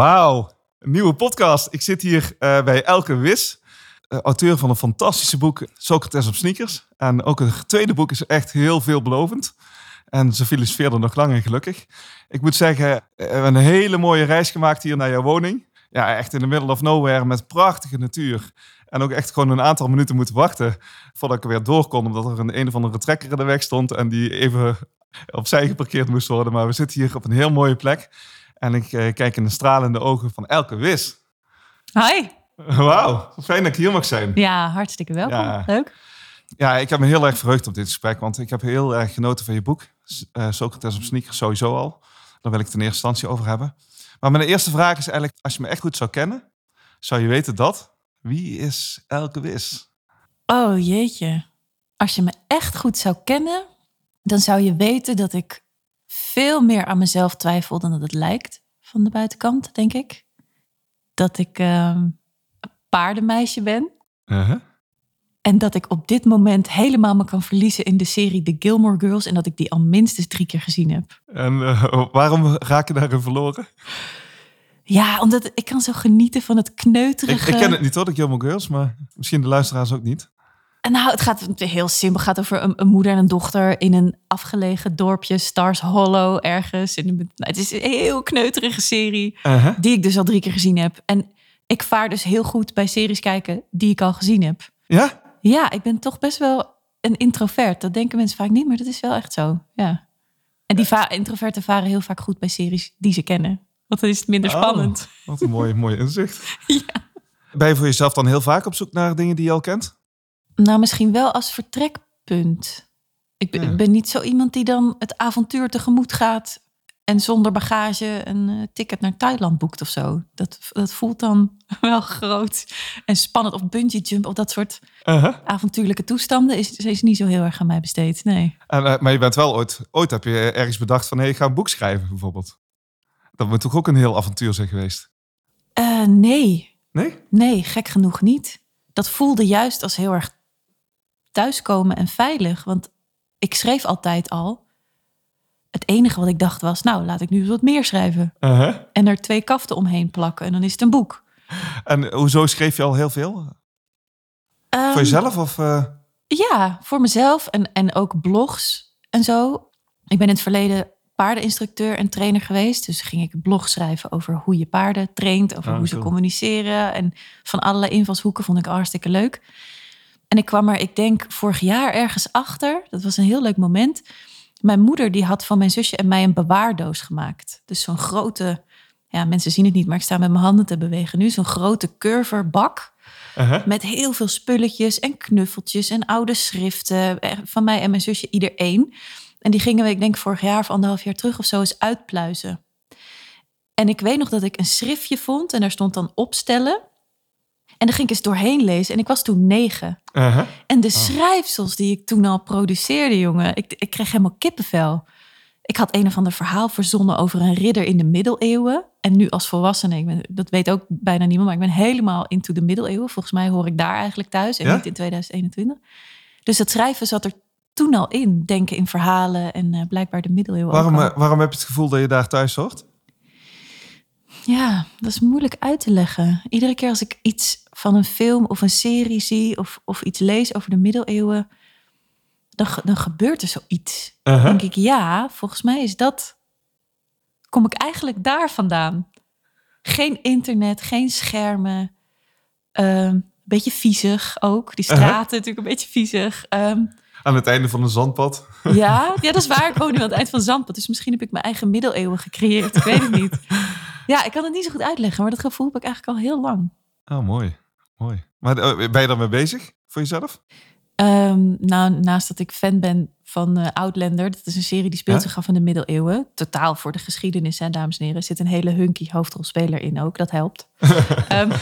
Wauw, nieuwe podcast. Ik zit hier eh, bij Elke Wis, eh, auteur van een fantastische boek Socrates op sneakers. En ook het tweede boek is echt heel veelbelovend. En ze filosofeerde nog lang en gelukkig. Ik moet zeggen, eh, we hebben een hele mooie reis gemaakt hier naar jouw woning. Ja, echt in the middle of nowhere met prachtige natuur. En ook echt gewoon een aantal minuten moeten wachten voordat ik er weer door kon. Omdat er een een of andere trekker in de weg stond en die even opzij geparkeerd moest worden. Maar we zitten hier op een heel mooie plek. En ik eh, kijk in de stralende ogen van Elke Wis. Hi. Wauw, fijn dat ik hier mag zijn. Ja, hartstikke welkom. Ja. Leuk. Ja, ik heb me heel erg verheugd op dit gesprek, want ik heb heel erg genoten van je boek. eh Socrates op sneakers sowieso al. Daar wil ik het in eerste instantie over hebben. Maar mijn eerste vraag is eigenlijk, als je me echt goed zou kennen, zou je weten dat? Wie is Elke Wis? Oh jeetje. Als je me echt goed zou kennen, dan zou je weten dat ik veel meer aan mezelf twijfel dan dat het lijkt van de buitenkant, denk ik. Dat ik ehm, een paardenmeisje ben. Uh-huh. En dat ik op dit moment helemaal me kan verliezen in de serie The Gilmore Girls. En dat ik die al minstens drie keer gezien heb. En eh, waarom raak je daarin verloren? Ja, omdat ik kan zo genieten van het Ik, kneuterige. ik ken het niet hoor, de Gilmore Girls, maar misschien de luisteraars ook niet. En nou, het gaat heel simpel. Het gaat over een, een moeder en een dochter in een afgelegen dorpje, Stars Hollow, ergens. In de, nou, het is een heel kneuterige serie, Uh-huh. die ik dus al drie keer gezien heb. En ik vaar dus heel goed bij series kijken die ik al gezien heb. Ja? Ja, ik ben toch best wel een introvert. Dat denken mensen vaak niet, maar dat is wel echt zo. Ja. En die va- introverten varen heel vaak goed bij series die ze kennen. Want dan is het minder spannend. Oh, wat een mooi, mooi inzicht. Ja. Ben je voor jezelf dan heel vaak op zoek naar dingen die je al kent? Nou, misschien wel als vertrekpunt. Ik ben, Ja. ben niet zo iemand die dan het avontuur tegemoet gaat en zonder bagage een eh, ticket naar Thailand boekt of zo. Dat, dat voelt dan wel groot en spannend. Of bungee jump of dat soort Uh-huh. avontuurlijke toestanden is, is niet zo heel erg aan mij besteed. Nee. En, eh, maar je bent wel ooit, ooit heb je ergens bedacht van, hé, ik ga een boek schrijven bijvoorbeeld. Dat moet toch ook een heel avontuur zijn geweest? Eh, nee, Nee? nee, gek genoeg niet. Dat voelde juist als heel erg thuiskomen en veilig. Want ik schreef altijd al. Het enige wat ik dacht was, nou, laat ik nu eens wat meer schrijven. Uh-huh. en er twee kaften omheen plakken en dan is het een boek. En hoezo schreef je al heel veel? Ehm, Voor jezelf of... eh, Ja, voor mezelf en, en ook blogs en zo. Ik ben in het verleden paardeninstructeur en trainer geweest. Dus ging ik blogs schrijven over hoe je paarden traint, over Ah, hoe ze communiceren. En van allerlei invalshoeken vond ik hartstikke leuk. En ik kwam er, ik denk, vorig jaar ergens achter. Dat was een heel leuk moment. Mijn moeder die had van mijn zusje en mij een bewaardoos gemaakt. Dus zo'n grote, ja, mensen zien het niet, maar ik sta met mijn handen te bewegen nu. Zo'n grote curverbak. uh-huh. Met heel veel spulletjes en knuffeltjes en oude schriften. eh, Van mij en mijn zusje ieder één. En die gingen we, ik denk vorig jaar of anderhalf jaar terug of zo, eens uitpluizen. En ik weet nog dat ik een schriftje vond en daar stond dan opstellen. En daar ging ik eens doorheen lezen. En ik was toen negen. En de schrijfsels die ik toen al produceerde, jongen, ik, ik kreeg helemaal kippenvel. Ik had een of ander verhaal verzonnen over een ridder in de middeleeuwen. En nu als volwassene, ik ben, dat weet ook bijna niemand, maar ik ben helemaal into de middeleeuwen. Volgens mij hoor ik daar eigenlijk thuis en Ja? niet in 2021. Dus dat schrijven zat er toen al in. Denken in verhalen en eh, blijkbaar de middeleeuwen Waarom, eh, waarom heb je het gevoel dat je daar thuis hoort? Ja, dat is moeilijk uit te leggen. Iedere keer als ik iets van een film of een serie zie of, of iets lees over de middeleeuwen, dan, dan gebeurt er zoiets. Uh-huh. Dan denk ik, ja, volgens mij is dat. Kom ik eigenlijk daar vandaan? Geen internet, geen schermen. Een beetje viezig ook. Die straten natuurlijk een beetje viezig. Ehm, Aan het einde van een zandpad. ja, ja, dat is waar. Ik woon nu aan het eind van Zandpad. Dus misschien heb ik mijn eigen middeleeuwen gecreëerd. Ik weet het niet. Ja, ik kan het niet zo goed uitleggen. Maar dat gevoel heb ik eigenlijk al heel lang. Oh, mooi. Mooi. Maar eh, ben je daarmee bezig voor jezelf? Ehm, nou, naast dat ik fan ben van eh, Outlander, dat is een serie die speelt Ja? zich af in de middeleeuwen. Totaal voor de geschiedenis, hè, dames en heren. Er zit een hele hunky hoofdrolspeler in ook, dat helpt. Ehm,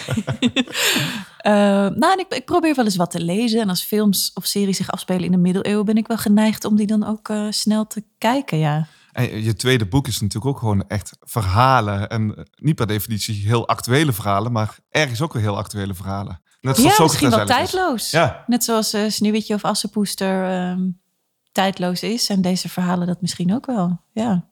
eh, nou, en ik, ik probeer wel eens wat te lezen. En als films of series zich afspelen in de middeleeuwen, ben ik wel geneigd om die dan ook eh, snel te kijken, ja. En je tweede boek is natuurlijk ook gewoon echt verhalen. En eh, niet per definitie heel actuele verhalen, maar ergens ook weer heel actuele verhalen. Net zoals Ja, misschien wel is. tijdloos. Ja, Net zoals eh Sneeuwwitje of Assepoester ehm, tijdloos is. zijn deze verhalen dat misschien ook wel. Ja.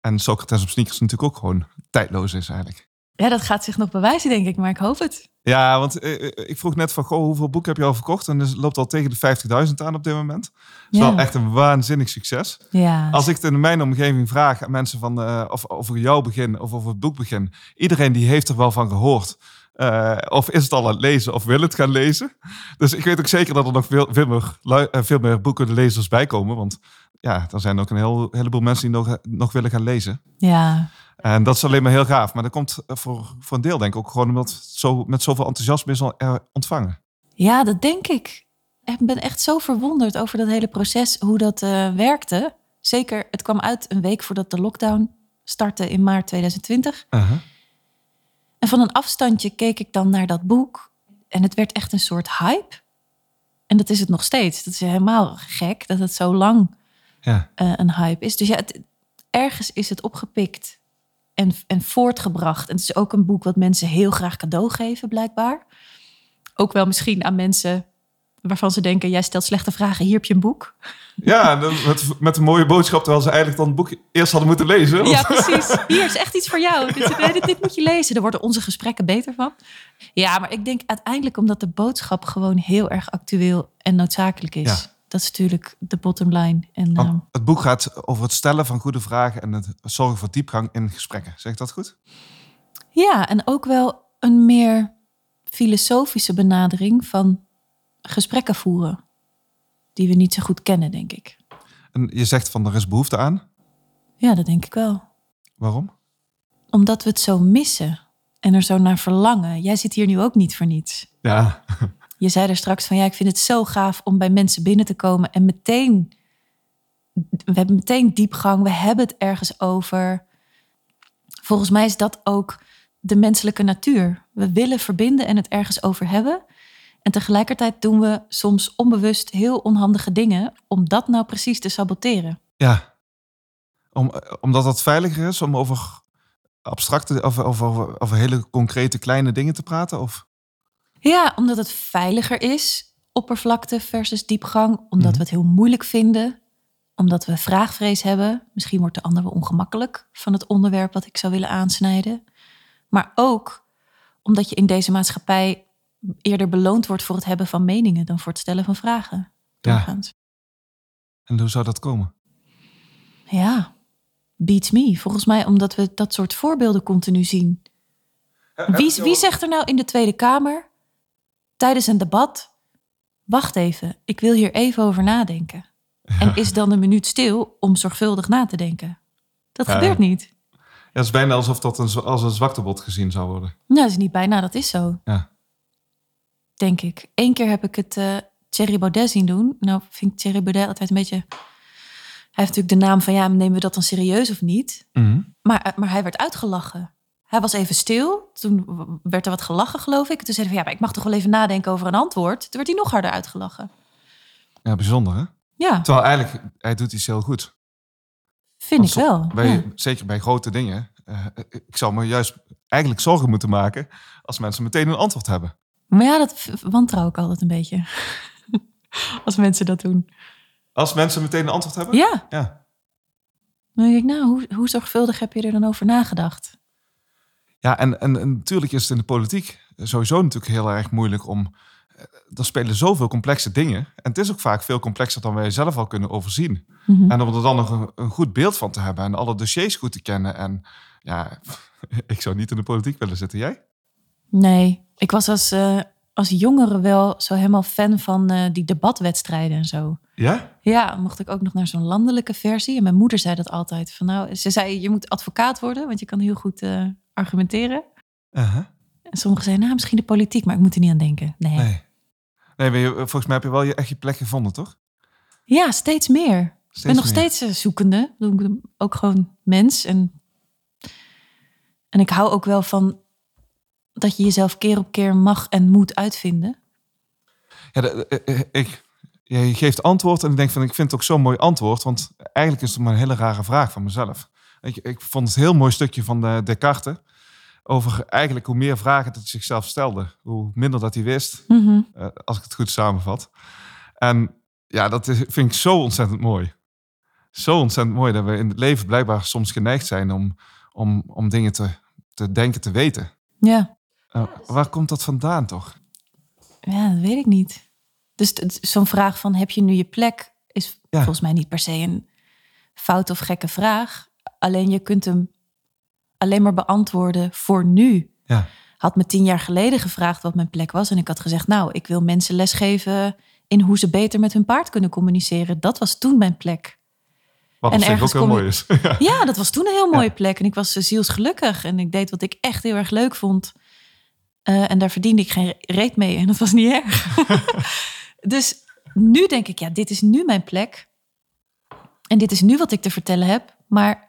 en Socrates op sneakers natuurlijk ook gewoon tijdloos is eigenlijk. ja, dat gaat zich nog bewijzen, denk ik. Maar ik hoop het. Ja, want eh, eh, ik vroeg net van, goh, hoeveel boeken heb je al verkocht? En het loopt al tegen de 50.000 aan op dit moment. Dat is Ja. wel echt een waanzinnig succes. Ja, Als ik het in mijn omgeving vraag aan mensen van, eh, of over jouw begin of over het boekbegin, iedereen die heeft er wel van gehoord. Eh, of is het al aan het lezen of wil het gaan lezen. Dus ik weet ook zeker dat er nog veel, veel, meer, lu- veel meer boeken de lezers bij komen. Want ja, er zijn ook een heel, heleboel mensen die nog, nog willen gaan lezen. ja. En dat is alleen maar heel gaaf. Maar dat komt eh, voor, voor een deel denk ik ook gewoon omdat het zo, met zoveel enthousiasme is al, eh, ontvangen. ja, dat denk ik. Ik ben echt zo verwonderd over dat hele proces, hoe dat eh, werkte. Zeker, het kwam uit een week voordat de lockdown startte in maart 2020. Uh-huh. En van een afstandje keek ik dan naar dat boek. En het werd echt een soort hype. En dat is het nog steeds. Dat is helemaal gek dat het zo lang Ja. een hype is. Dus ja, het- ergens is het opgepikt en, en voortgebracht. En het is ook een boek wat mensen heel graag cadeau geven, blijkbaar. Ook wel misschien aan mensen waarvan ze denken... jij stelt slechte vragen, hier heb je een boek. Ja, met, met een mooie boodschap, terwijl ze eigenlijk dan het boek eerst hadden moeten lezen. Ja, precies. Hier is echt iets voor jou. Dit, dit, dit moet je lezen. Daar worden onze gesprekken beter van. Ja, maar ik denk uiteindelijk omdat de boodschap gewoon heel erg actueel en noodzakelijk is. Ja. Dat is natuurlijk de bottom line. En, ehm, het boek gaat over het stellen van goede vragen en het zorgen voor diepgang in gesprekken. Zeg ik dat goed? ja, en ook wel een meer filosofische benadering van gesprekken voeren. Die we niet zo goed kennen, denk ik. En je zegt van er is behoefte aan. Ja, dat denk ik wel. Waarom? Omdat we het zo missen en er zo naar verlangen. Jij zit hier nu ook niet voor niets. Ja. Je zei er straks van ja, ik vind het zo gaaf om bij mensen binnen te komen en meteen, we hebben meteen diepgang, we hebben het ergens over. Volgens mij is dat ook de menselijke natuur. We willen verbinden en het ergens over hebben. En tegelijkertijd doen we soms onbewust heel onhandige dingen om dat nou precies te saboteren. Ja. Om, eh, omdat het veiliger is om over abstracte, of over, over, over hele concrete kleine dingen te praten? Of? Ja, omdat het veiliger is, oppervlakte versus diepgang. Omdat Mhm. we het heel moeilijk vinden. Omdat we vraagvrees hebben. Misschien wordt de ander wel ongemakkelijk van het onderwerp wat ik zou willen aansnijden. Maar ook omdat je in deze maatschappij eerder beloond wordt voor het hebben van meningen dan voor het stellen van vragen. Ja. Doorgaans. En hoe zou dat komen? Ja, beats me. Volgens mij omdat we dat soort voorbeelden continu zien. Wie, wie zegt er nou in de Tweede Kamer tijdens een debat: Wacht even, ik wil hier even over nadenken. En is dan een minuut stil om zorgvuldig na te denken? Dat Ja. gebeurt niet. Ja, het is bijna alsof dat een, als een zwaktebod gezien zou worden. Nou, dat is niet bijna, dat is zo. Ja. Denk ik. Eén keer heb ik het eh Thierry Baudet zien doen. Nou, vind ik Thierry Baudet altijd een beetje. Hij heeft natuurlijk de naam van ja, nemen we dat dan serieus of niet? Maar, eh, maar hij werd uitgelachen. Hij was even stil. Toen werd er wat gelachen, geloof ik. Toen zei hij van ja, maar ik mag toch wel even nadenken over een antwoord. Toen werd hij nog harder uitgelachen. Ja, bijzonder hè? Ja, Terwijl eigenlijk, hij doet iets heel goed. vind ik Want wel. Bij, Ja. Zeker bij grote dingen. Eh, ik zou me juist eigenlijk zorgen moeten maken als mensen meteen een antwoord hebben. Maar ja, dat wantrouw ik altijd een beetje. Als mensen dat doen. Als mensen meteen een antwoord hebben? Ja, Ja. dan denk ik, nou, hoe, hoe zorgvuldig heb je er dan over nagedacht? Ja, en, en, en natuurlijk is het in de politiek sowieso natuurlijk heel erg moeilijk om... eh, Er spelen zoveel complexe dingen. En het is ook vaak veel complexer dan wij zelf al kunnen overzien. Mhm. En om er dan nog een, een goed beeld van te hebben en alle dossiers goed te kennen. En ja, ik zou niet in de politiek willen zitten. Jij? Nee, ik was als, eh, als jongere wel zo helemaal fan van eh, die debatwedstrijden en zo. Ja? Ja, mocht ik ook nog naar zo'n landelijke versie. En mijn moeder zei dat altijd. Van nou, ze zei, je moet advocaat worden, want je kan heel goed argumenteren. En sommigen zeiden, nou, misschien de politiek, maar ik moet er niet aan denken. Nee. Nee. Nee, je- volgens mij heb je wel je, echt je plek gevonden, toch? Ja, steeds meer. ik ben nog meer. steeds eh, zoekende. Ik ben ook gewoon mens. En, en ik hou ook wel van dat je jezelf keer op keer mag en moet uitvinden. Ja, de- eh, eh, ik, je geeft antwoord en ik denk van, ik vind het ook zo'n mooi antwoord. Want eigenlijk is het maar een hele rare vraag van mezelf. Ik, ik vond het een heel mooi stukje van de Descartes. Over eigenlijk hoe meer vragen dat hij zichzelf stelde. Hoe minder dat hij wist, Mhm. eh, als ik het goed samenvat. En ja, dat is, vind ik zo ontzettend mooi. Zo ontzettend mooi dat we in het leven blijkbaar soms geneigd zijn om, om, om dingen te, te denken te weten. Ja. Eh, waar komt dat vandaan toch? ja, dat weet ik niet. Dus zo'n vraag van heb je nu je plek is Ja. volgens mij niet per se een fout of gekke vraag. Alleen je kunt hem alleen maar beantwoorden voor nu. Ja. Had me tien jaar geleden gevraagd wat mijn plek was. En ik had gezegd, nou, ik wil mensen lesgeven in hoe ze beter met hun paard kunnen communiceren. Dat was toen mijn plek. Wat En zich ook ergens heel mooi is. Ja. Ja, dat was toen een heel mooie plek. En ik was eh, zielsgelukkig. En ik deed wat ik echt heel erg leuk vond. Eh, en daar verdiende ik geen reet mee. En dat was niet erg. dus nu denk ik, ja, dit is nu mijn plek. En dit is nu wat ik te vertellen heb. Maar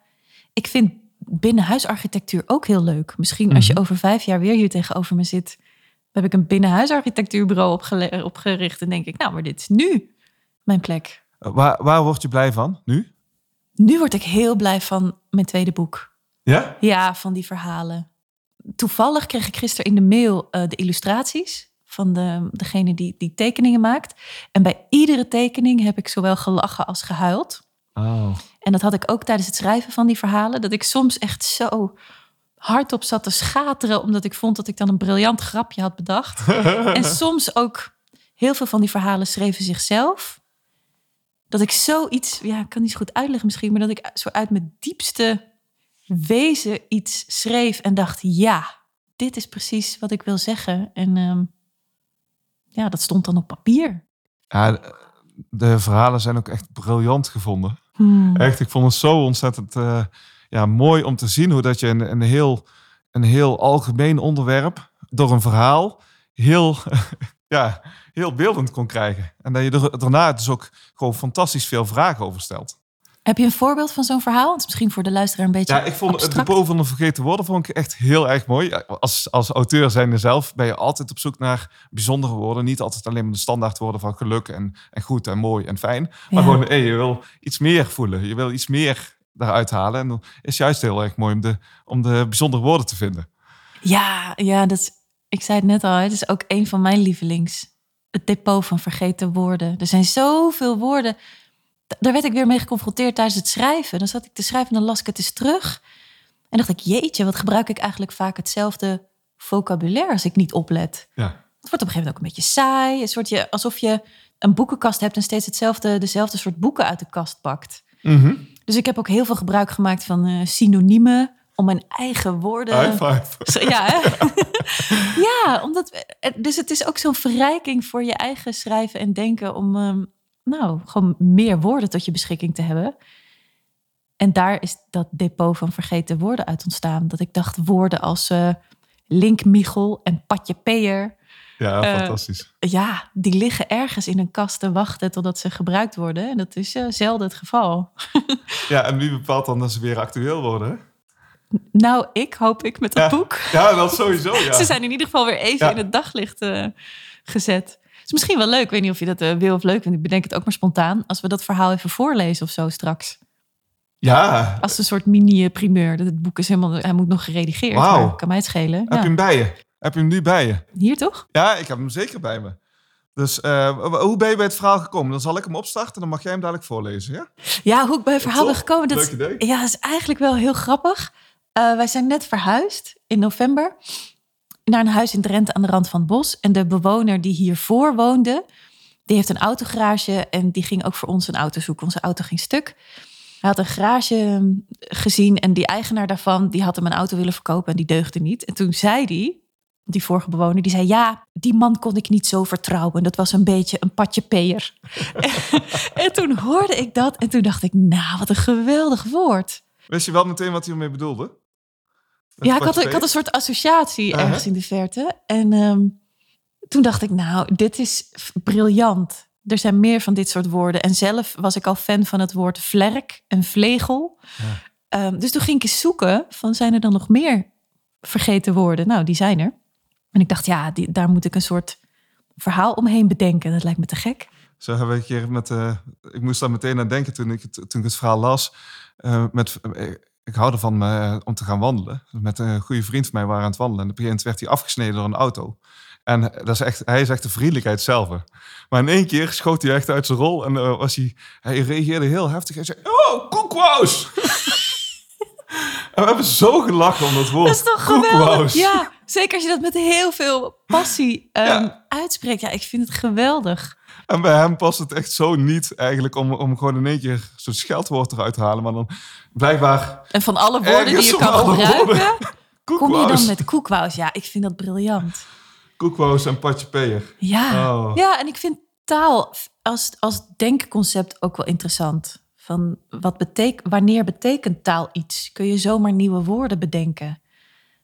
ik vind binnenhuisarchitectuur ook heel leuk. Misschien als je Mhm. over vijf jaar weer hier tegenover me zit... heb ik een binnenhuisarchitectuurbureau opgericht. En denk ik, nou, maar dit is nu mijn plek. Waar, waar word je blij van nu? Nu word ik heel blij van mijn tweede boek. Ja? Ja, van die verhalen. Toevallig kreeg ik gisteren in de mail eh, de illustraties van de, degene die, die tekeningen maakt. En bij iedere tekening heb ik zowel gelachen als gehuild. Oh. En dat had ik ook tijdens het schrijven van die verhalen. Dat ik soms echt zo hardop zat te schateren, omdat ik vond dat ik dan een briljant grapje had bedacht. en soms ook heel veel van die verhalen schreven zichzelf. Dat ik zoiets, ja, ik kan niet zo goed uitleggen misschien, maar dat ik zo uit mijn diepste wezen iets schreef en dacht, ja, dit is precies wat ik wil zeggen. En ehm, ja, dat stond dan op papier. Ja, de- de verhalen zijn ook echt briljant gevonden. Hmm. Echt, ik vond het zo ontzettend eh, ja, mooi om te zien hoe dat je een, een, heel, een heel algemeen onderwerp door een verhaal heel, ja, heel beeldend kon krijgen. En dat je er, daarna dus ook gewoon fantastisch veel vragen over stelt. Heb je een voorbeeld van zo'n verhaal? Het is misschien voor de luisteraar een beetje Ja, ik vond het de abstract. boven van de vergeten woorden vond ik echt heel erg mooi. Als, als auteur zijnde zelf ben je altijd op zoek naar bijzondere woorden. Niet altijd alleen maar de standaard woorden van geluk en, en goed en mooi en fijn. Maar Ja. gewoon, hey, je wil iets meer voelen. Je wil iets meer daaruit halen. En dan is het juist heel erg mooi om de, om de bijzondere woorden te vinden. Ja, ja dat is, ik zei het net al, het is ook een van mijn lievelings. Het depot van vergeten woorden. Er zijn zoveel woorden. Daar werd ik weer mee geconfronteerd tijdens het schrijven. Dan zat ik te schrijven en dan las ik het eens terug. En dacht ik, jeetje, wat gebruik ik eigenlijk vaak hetzelfde vocabulaire als ik niet oplet. Ja. Het wordt op een gegeven moment ook een beetje saai. Een soort je, alsof je een boekenkast hebt en steeds hetzelfde, dezelfde soort boeken uit de kast pakt. Mhm. Dus ik heb ook heel veel gebruik gemaakt van eh, synoniemen om mijn eigen woorden. High five. Zo, Ja, hè? ja, omdat. Dus het is ook zo'n verrijking voor je eigen schrijven en denken om. ehm, nou, gewoon meer woorden tot je beschikking te hebben. En daar is dat depot van vergeten woorden uit ontstaan. Dat ik dacht woorden als eh linkmichel en patje peer. Ja, Eh, fantastisch. Ja, die liggen ergens in een kast te wachten totdat ze gebruikt worden. En dat is eh, zelden het geval. Ja, en wie bepaalt dan dat ze weer actueel worden? Nou, ik hoop ik met dat Ja. boek. Ja, dat sowieso, ja. Ze zijn in ieder geval weer even Ja. in het daglicht gezet. Is misschien wel leuk. Ik weet niet of je dat eh, wil of leuk vindt. Ik bedenk het ook maar spontaan. Als we dat verhaal even voorlezen of zo straks. Ja, Als een soort mini-primeur. Dat Het boek is helemaal... Hij moet nog geredigeerd. Wauw. Kan mij het schelen. heb Ja. je hem bij je? Heb je hem nu bij je? Hier toch? Ja, ik heb hem zeker bij me. Dus eh, hoe ben je bij het verhaal gekomen? Dan zal ik hem opstarten, dan mag jij hem dadelijk voorlezen, ja? Ja, hoe ik bij het verhaal ben gekomen. Dat, Leuk idee. Ja, dat is eigenlijk wel heel grappig. Eh, wij zijn net verhuisd in november naar een huis in Drenthe aan de rand van het bos. En de bewoner die hiervoor woonde, die heeft een autogarage en die ging ook voor ons een auto zoeken. Onze auto ging stuk. Hij had een garage hm, gezien en die eigenaar daarvan, die had hem een auto willen verkopen en die deugde niet. En toen zei die, die vorige bewoner, die zei ja, die man kon ik niet zo vertrouwen. Dat was een beetje een patje peer. en toen hoorde ik dat en toen dacht ik, nou, wat een geweldig woord. Wist je wel meteen wat hij ermee bedoelde? Ja, ik had, ik had een soort associatie Uh-huh. ergens in de verte. En ehm, toen dacht ik, nou, dit is briljant. Er zijn meer van dit soort woorden. En zelf was ik al fan van het woord vlerk en vlegel. Ja. Ehm, dus toen ging ik eens zoeken van, zijn er dan nog meer vergeten woorden? Nou, die zijn er. En ik dacht, ja, die, daar moet ik een soort verhaal omheen bedenken. Dat lijkt me te gek. Zo hebben we een keer met... eh, ik moest daar meteen aan denken toen ik het, toen ik het verhaal las. eh, met, eh, ik hou ervan eh, om te gaan wandelen. Met een goede vriend van mij waren aan het wandelen. En op een gegeven moment werd hij afgesneden door een auto. En dat is echt, hij is echt de vriendelijkheid zelf. Maar in één keer schoot hij echt uit zijn rol. En eh, was hij, hij reageerde heel heftig. Hij zei, oh, koekwous! en we hebben zo gelachen om dat woord. Dat is toch geweldig? Ja, zeker als je dat met heel veel passie ehm, Ja. uitspreekt. Ja, ik vind het geweldig. En bij hem past het echt zo niet eigenlijk om, om gewoon in één keer zo'n scheldwoord eruit te halen. Maar dan blijkbaar En van alle woorden die je kan gebruiken, kom je dan met koekwous. Ja, ik vind dat briljant. Koekwous en patje peer. Ja, Oh. ja en ik vind taal als, als denkconcept ook wel interessant. Van wat betek wanneer betekent taal iets? Kun je zomaar nieuwe woorden bedenken?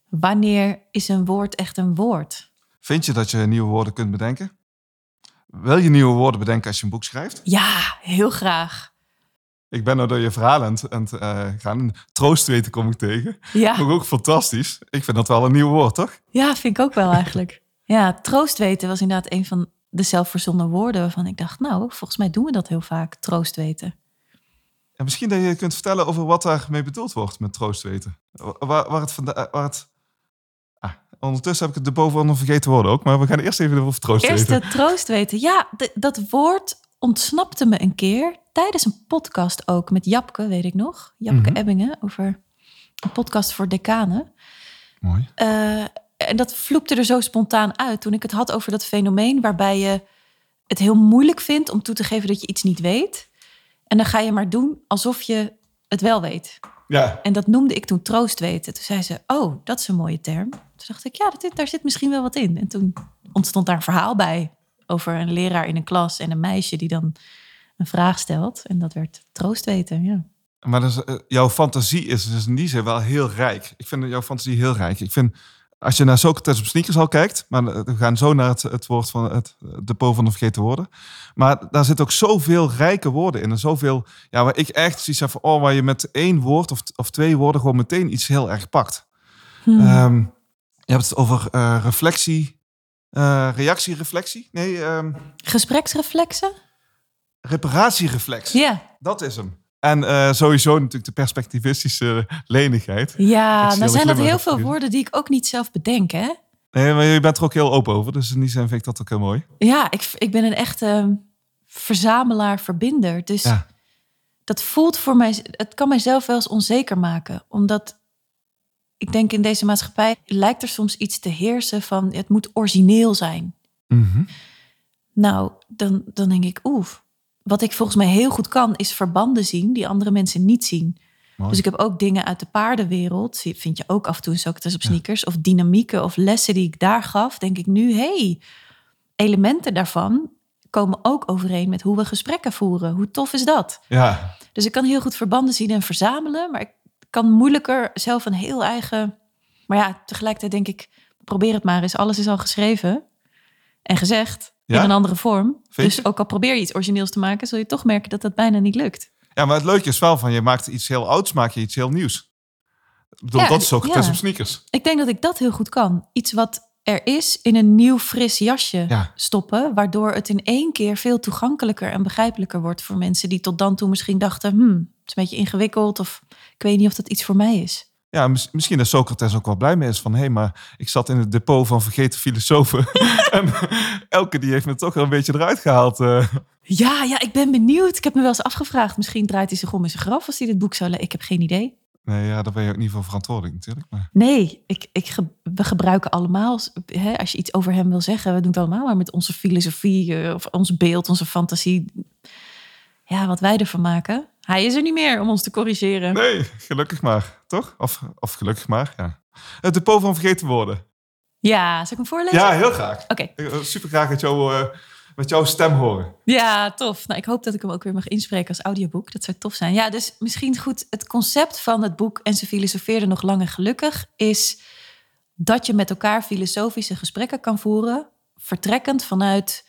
Wanneer is een woord echt een woord? Vind je dat je nieuwe woorden kunt bedenken? Wil je nieuwe woorden bedenken als je een boek schrijft? Ja, heel graag. Ik ben nou door je verhaal aan het, eh, gaan. Troostweten kom ik tegen. Ja. Vond ik ook fantastisch. Ik vind dat wel een nieuw woord, toch? Ja, vind ik ook wel eigenlijk. Ja, troost weten was inderdaad een van de zelfverzonnen woorden waarvan ik dacht, nou, volgens mij doen we dat heel vaak, troost weten. En misschien dat je kunt vertellen over wat daarmee bedoeld wordt met troostweten. Waar, waar het vanda- waar het... Ah, ondertussen heb ik het de bovenaan vergeten woorden ook. Maar we gaan eerst even over troostweten. Eerst het troost weten. Ja, dat woord ontsnapte me een keer tijdens een podcast ook met Japke, weet ik nog. Japke Mhm. Ebbingen over een podcast voor decanen. Mooi. Eh, en dat vloepte er zo spontaan uit toen ik het had over dat fenomeen waarbij je het heel moeilijk vindt om toe te geven dat je iets niet weet. En dan ga je maar doen alsof je het wel weet. Ja, En dat noemde ik toen troost weten. Toen zei ze, oh, dat is een mooie term. Toen dacht ik, ja, dat, daar zit misschien wel wat in. En toen ontstond daar een verhaal bij over een leraar in een klas en een meisje die dan een vraag stelt. En dat werd troost weten, ja. maar dus, eh, jouw fantasie is dus in die zin wel heel rijk. Ik vind jouw fantasie heel rijk. Ik vind, als je naar Socrates op sneakers al kijkt, maar we gaan zo naar het, het woord van het depot van de vergeten woorden. Maar daar zit ook zoveel rijke woorden in. En zoveel, ja, waar ik echt zoiets heb van, oh, waar je met één woord of, of twee woorden gewoon meteen iets heel erg pakt. Hmm. Ehm, je hebt het over eh, reflectie, eh reactie-reflectie. Nee, ehm Gespreksreflexen? reparatiereflex. Ja. Dat is hem. En eh, sowieso natuurlijk de perspectivistische lenigheid. Ja, nou zijn dat heel veel woorden die ik ook niet zelf bedenk, hè? Nee, maar je bent er ook heel open over. Dus in die zin vind ik dat ook heel mooi. Ja, ik, ik ben een echte verzamelaar, verbinder. Dus Ja. dat voelt voor mij, het kan mijzelf wel eens onzeker maken. Omdat ik denk in deze maatschappij lijkt er soms iets te heersen van het moet origineel zijn. Mhm. Nou, dan, dan denk ik, oef. Wat ik volgens mij heel goed kan, is verbanden zien die andere mensen niet zien. Mooi. Dus ik heb ook dingen uit de paardenwereld, vind je ook af en toe in op Ja. sneakers, of dynamieken of lessen die ik daar gaf, denk ik nu, hey, elementen daarvan komen ook overeen met hoe we gesprekken voeren. Hoe tof is dat? Ja, Dus ik kan heel goed verbanden zien en verzamelen, maar ik kan moeilijker zelf een heel eigen. Maar ja, tegelijkertijd denk ik, probeer het maar eens. Alles is al geschreven en gezegd Ja? in een andere vorm. Dus ook al probeer je iets origineels te maken, zul je toch merken dat dat bijna niet lukt. ja, maar het leuke is wel van je maakt iets heel ouds, maak je iets heel nieuws. Ik bedoel, Ja, dat is Socrates ja. op sneakers. Ik denk dat ik dat heel goed kan. Iets wat er is in een nieuw fris jasje Ja. stoppen, waardoor het in één keer veel toegankelijker en begrijpelijker wordt voor mensen die tot dan toe misschien dachten, hmm, het is een beetje ingewikkeld of ik weet niet of dat iets voor mij is. Ja, mis- misschien dat Socrates ook wel blij mee is van... hé, hey, maar ik zat in het depot van vergeten filosofen. en elke die heeft me toch wel een beetje eruit gehaald. eh. Ja, ja, ik ben benieuwd. Ik heb me wel eens afgevraagd. Misschien draait hij zich om in zijn graf als hij dit boek zou lezen. Ik heb geen idee. Nee, ja, daar ben je ook niet voor verantwoordelijk natuurlijk. Maar... Nee, ik, ik ge- we gebruiken allemaal, hè, als je iets over hem wil zeggen, we doen het allemaal maar met onze filosofie eh, of ons beeld, onze fantasie. Ja, wat wij ervan maken. Hij is er niet meer om ons te corrigeren. Nee, gelukkig maar, toch? Of, of gelukkig maar, ja. Het depot van vergeten woorden. Ja, zal ik hem voorlezen? Ja, heel graag. Oké. Wil super graag met, jou, eh, met jouw stem horen. Ja, tof. Nou, ik hoop dat ik hem ook weer mag inspreken als audioboek. Dat zou tof zijn. Ja, dus misschien goed. Het concept van het boek En ze filosofeerden nog lang en gelukkig is dat je met elkaar filosofische gesprekken kan voeren vertrekkend vanuit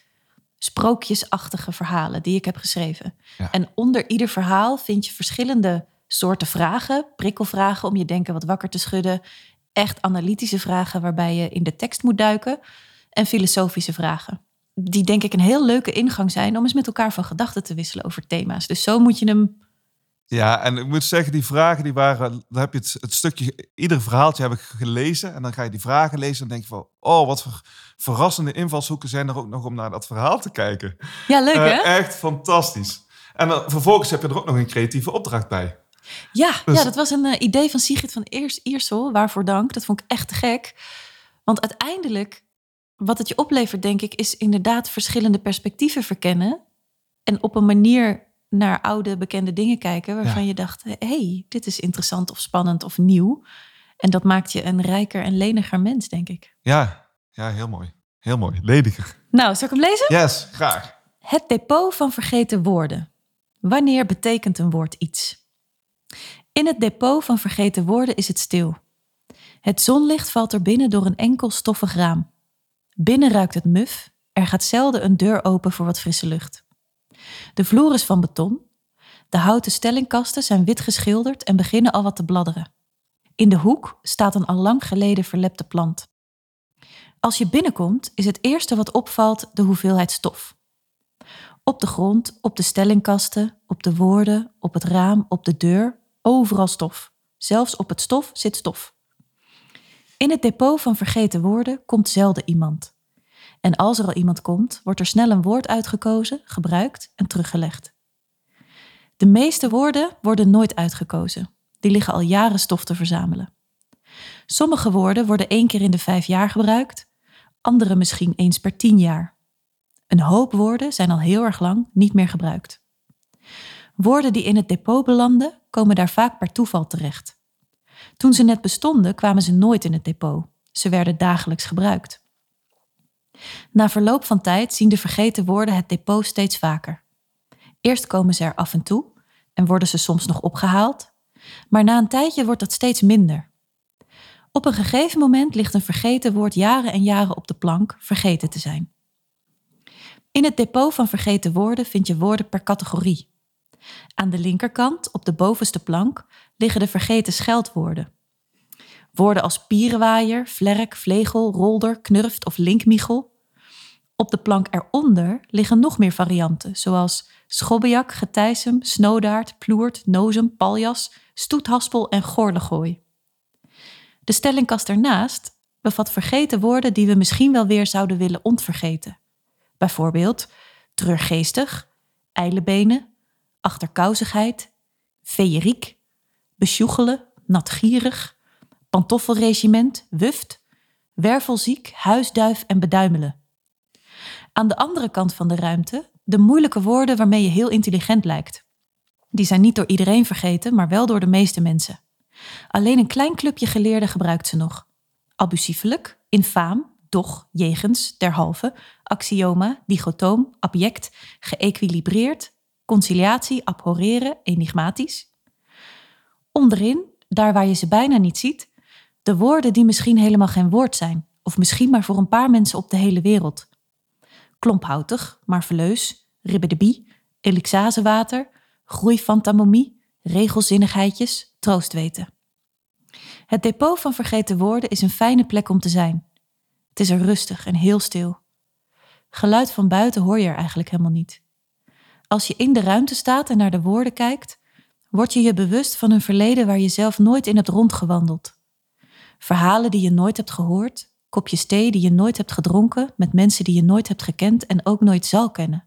sprookjesachtige verhalen die ik heb geschreven. Ja. En onder ieder verhaal vind je verschillende soorten vragen, prikkelvragen om je denken wat wakker te schudden, echt analytische vragen waarbij je in de tekst moet duiken en filosofische vragen. Die denk ik een heel leuke ingang zijn om eens met elkaar van gedachten te wisselen over thema's. Dus zo moet je hem. Ja, en ik moet zeggen, die vragen die waren, dan heb je het, het stukje, ieder verhaaltje heb ik gelezen en dan ga je die vragen lezen en denk je van, oh, wat voor verrassende invalshoeken zijn er ook nog om naar dat verhaal te kijken. Ja, leuk hè? Eh, echt fantastisch. En dan, vervolgens heb je er ook nog een creatieve opdracht bij. Ja, Dus- ja, dat was een eh, idee van Sigrid van Eers, Iersel. Waarvoor dank. Dat vond ik echt te gek. Want uiteindelijk, wat het je oplevert, denk ik, is inderdaad verschillende perspectieven verkennen. En op een manier naar oude bekende dingen kijken waarvan Ja. je dacht: hé, hey, dit is interessant of spannend of nieuw. En dat maakt je een rijker en leniger mens, denk ik. Ja, ja, heel mooi. Heel mooi. Lediger. Nou, zal ik hem lezen? Yes, graag. Het depot van vergeten woorden. Wanneer betekent een woord iets? In het depot van vergeten woorden is het stil. Het zonlicht valt er binnen door een enkel stoffig raam. Binnen ruikt het muf. Er gaat zelden een deur open voor wat frisse lucht. De vloer is van beton. De houten stellingkasten zijn wit geschilderd en beginnen al wat te bladderen. In de hoek staat een al lang geleden verlepte plant. Als je binnenkomt, is het eerste wat opvalt de hoeveelheid stof. Op de grond, op de stellingkasten, op de woorden, op het raam, op de deur, overal stof. Zelfs op het stof zit stof. In het depot van vergeten woorden komt zelden iemand. En als er al iemand komt, wordt er snel een woord uitgekozen, gebruikt en teruggelegd. De meeste woorden worden nooit uitgekozen. Die liggen al jaren stof te verzamelen. Sommige woorden worden één keer in de vijf jaar gebruikt, andere misschien eens per tien jaar. Een hoop woorden zijn al heel erg lang niet meer gebruikt. Woorden die in het depot belanden, komen daar vaak per toeval terecht. Toen ze net bestonden, kwamen ze nooit in het depot. Ze werden dagelijks gebruikt. Na verloop van tijd zien de vergeten woorden het depot steeds vaker. Eerst komen ze er af en toe en worden ze soms nog opgehaald, maar na een tijdje wordt dat steeds minder. Op een gegeven moment ligt een vergeten woord jaren en jaren op de plank, vergeten te zijn. In het depot van vergeten woorden vind je woorden per categorie. Aan de linkerkant, op de bovenste plank, liggen de vergeten scheldwoorden. Woorden als pierenwaaier, vlerk, vlegel, rolder, knurft of linkmichel. Op de plank eronder liggen nog meer varianten, zoals schobbejak, getijsem, snoodaard, ploert, nozem, paljas, stoethaspel en gorlegooi. De stellingkast ernaast bevat vergeten woorden die we misschien wel weer zouden willen ontvergeten. Bijvoorbeeld treurgeestig, eilebenen, achterkouzigheid, feeriek, besjoegelen, natgierig, pantoffelregiment, wuft, wervelziek, huisduif en beduimelen. Aan de andere kant van de ruimte de moeilijke woorden waarmee je heel intelligent lijkt. Die zijn niet door iedereen vergeten, maar wel door de meeste mensen. Alleen een klein clubje geleerden gebruikt ze nog. Abusiefelijk, infaam, doch, jegens, derhalve, axioma, dichotoom, abject, geëquilibreerd, conciliatie, abhorreren, enigmatisch. Onderin, daar waar je ze bijna niet ziet, de woorden die misschien helemaal geen woord zijn, of misschien maar voor een paar mensen op de hele wereld. Klomphoutig, marveleus, ribbedebie, elixazewater, groeifantamomie, regelzinnigheidjes, troostweten. Het depot van vergeten woorden is een fijne plek om te zijn. Het is er rustig en heel stil. Geluid van buiten hoor je er eigenlijk helemaal niet. Als je in de ruimte staat en naar de woorden kijkt, word je je bewust van een verleden waar je zelf nooit in hebt rondgewandeld. Verhalen die je nooit hebt gehoord, kopjes thee die je nooit hebt gedronken met mensen die je nooit hebt gekend en ook nooit zal kennen.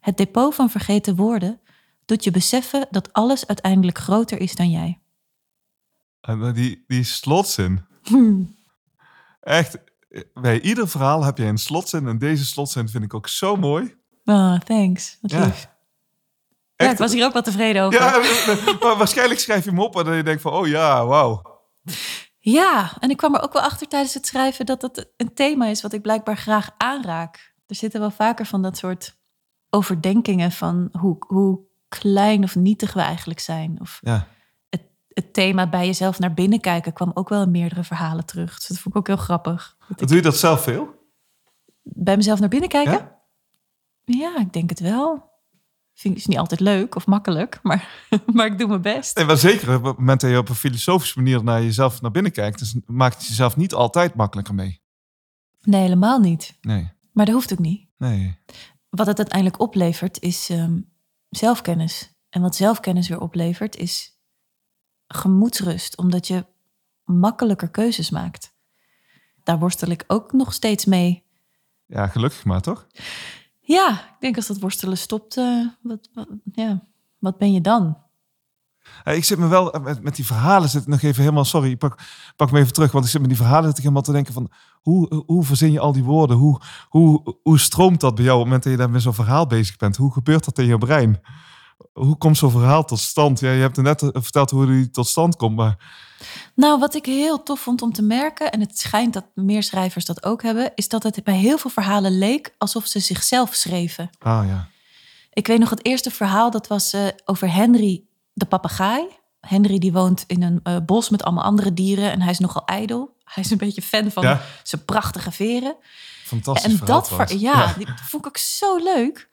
Het depot van vergeten woorden doet je beseffen dat alles uiteindelijk groter is dan jij. En eh, die, die slotzin. Echt, eh, bij ieder verhaal heb je een slotzin. En deze slotzin vind ik ook zo mooi. Oh, thanks. Wat Ja. lief. Ja, Echt. ik was hier ook wel tevreden over. Ja, maar waarschijnlijk schrijf je hem op en dan je denkt van, oh ja, wauw. Ja, en ik kwam er ook wel achter tijdens het schrijven dat dat een thema is wat ik blijkbaar graag aanraak. Er zitten wel vaker van dat soort overdenkingen van hoe, hoe klein of nietig we eigenlijk zijn. Of Ja. het, het thema bij jezelf naar binnen kijken kwam ook wel in meerdere verhalen terug. Dus dat vond ik ook heel grappig. Dat ik- Doe je dat zelf veel? Bij mezelf naar binnen kijken? Ja? Ja, ik denk het wel. Vind ik is niet altijd leuk of makkelijk, maar, maar ik doe mijn best. Nee, maar zeker op het moment dat je op een filosofische manier naar jezelf naar binnen kijkt, dus maakt het jezelf niet altijd makkelijker mee. Nee, helemaal niet. Nee, Maar dat hoeft ook niet. nee. Wat het uiteindelijk oplevert is ehm, zelfkennis. En wat zelfkennis weer oplevert is gemoedsrust, omdat je makkelijker keuzes maakt. Daar worstel ik ook nog steeds mee. Ja, gelukkig maar toch? Ja, ik denk als dat worstelen stopt, eh, wat, ja, wat ben je dan? Ja, ik zit me wel eh, met, met die verhalen zit nog even helemaal. Sorry, ik pak, pak me even terug. Want ik zit met die verhalen zit ik helemaal te denken van hoe, hoe verzin je al die woorden? Hoe, hoe, hoe stroomt dat bij jou op het moment dat je daar met zo'n verhaal bezig bent? Hoe gebeurt dat in je brein? Hoe komt zo'n verhaal tot stand? Ja, je hebt er net eh, verteld hoe die tot stand komt, maar Nou, wat ik heel tof vond om te merken, en het schijnt dat meer schrijvers dat ook hebben, is dat het bij heel veel verhalen leek alsof ze zichzelf schreven. ah ja. Ik weet nog het eerste verhaal, dat was eh, over Henry de papegaai. Henry die woont in een eh, bos met allemaal andere dieren en hij is nogal ijdel. Hij is een beetje fan van Ja. zijn prachtige veren. Fantastisch en verhaal dat ver- ja, die vond ik ook zo leuk.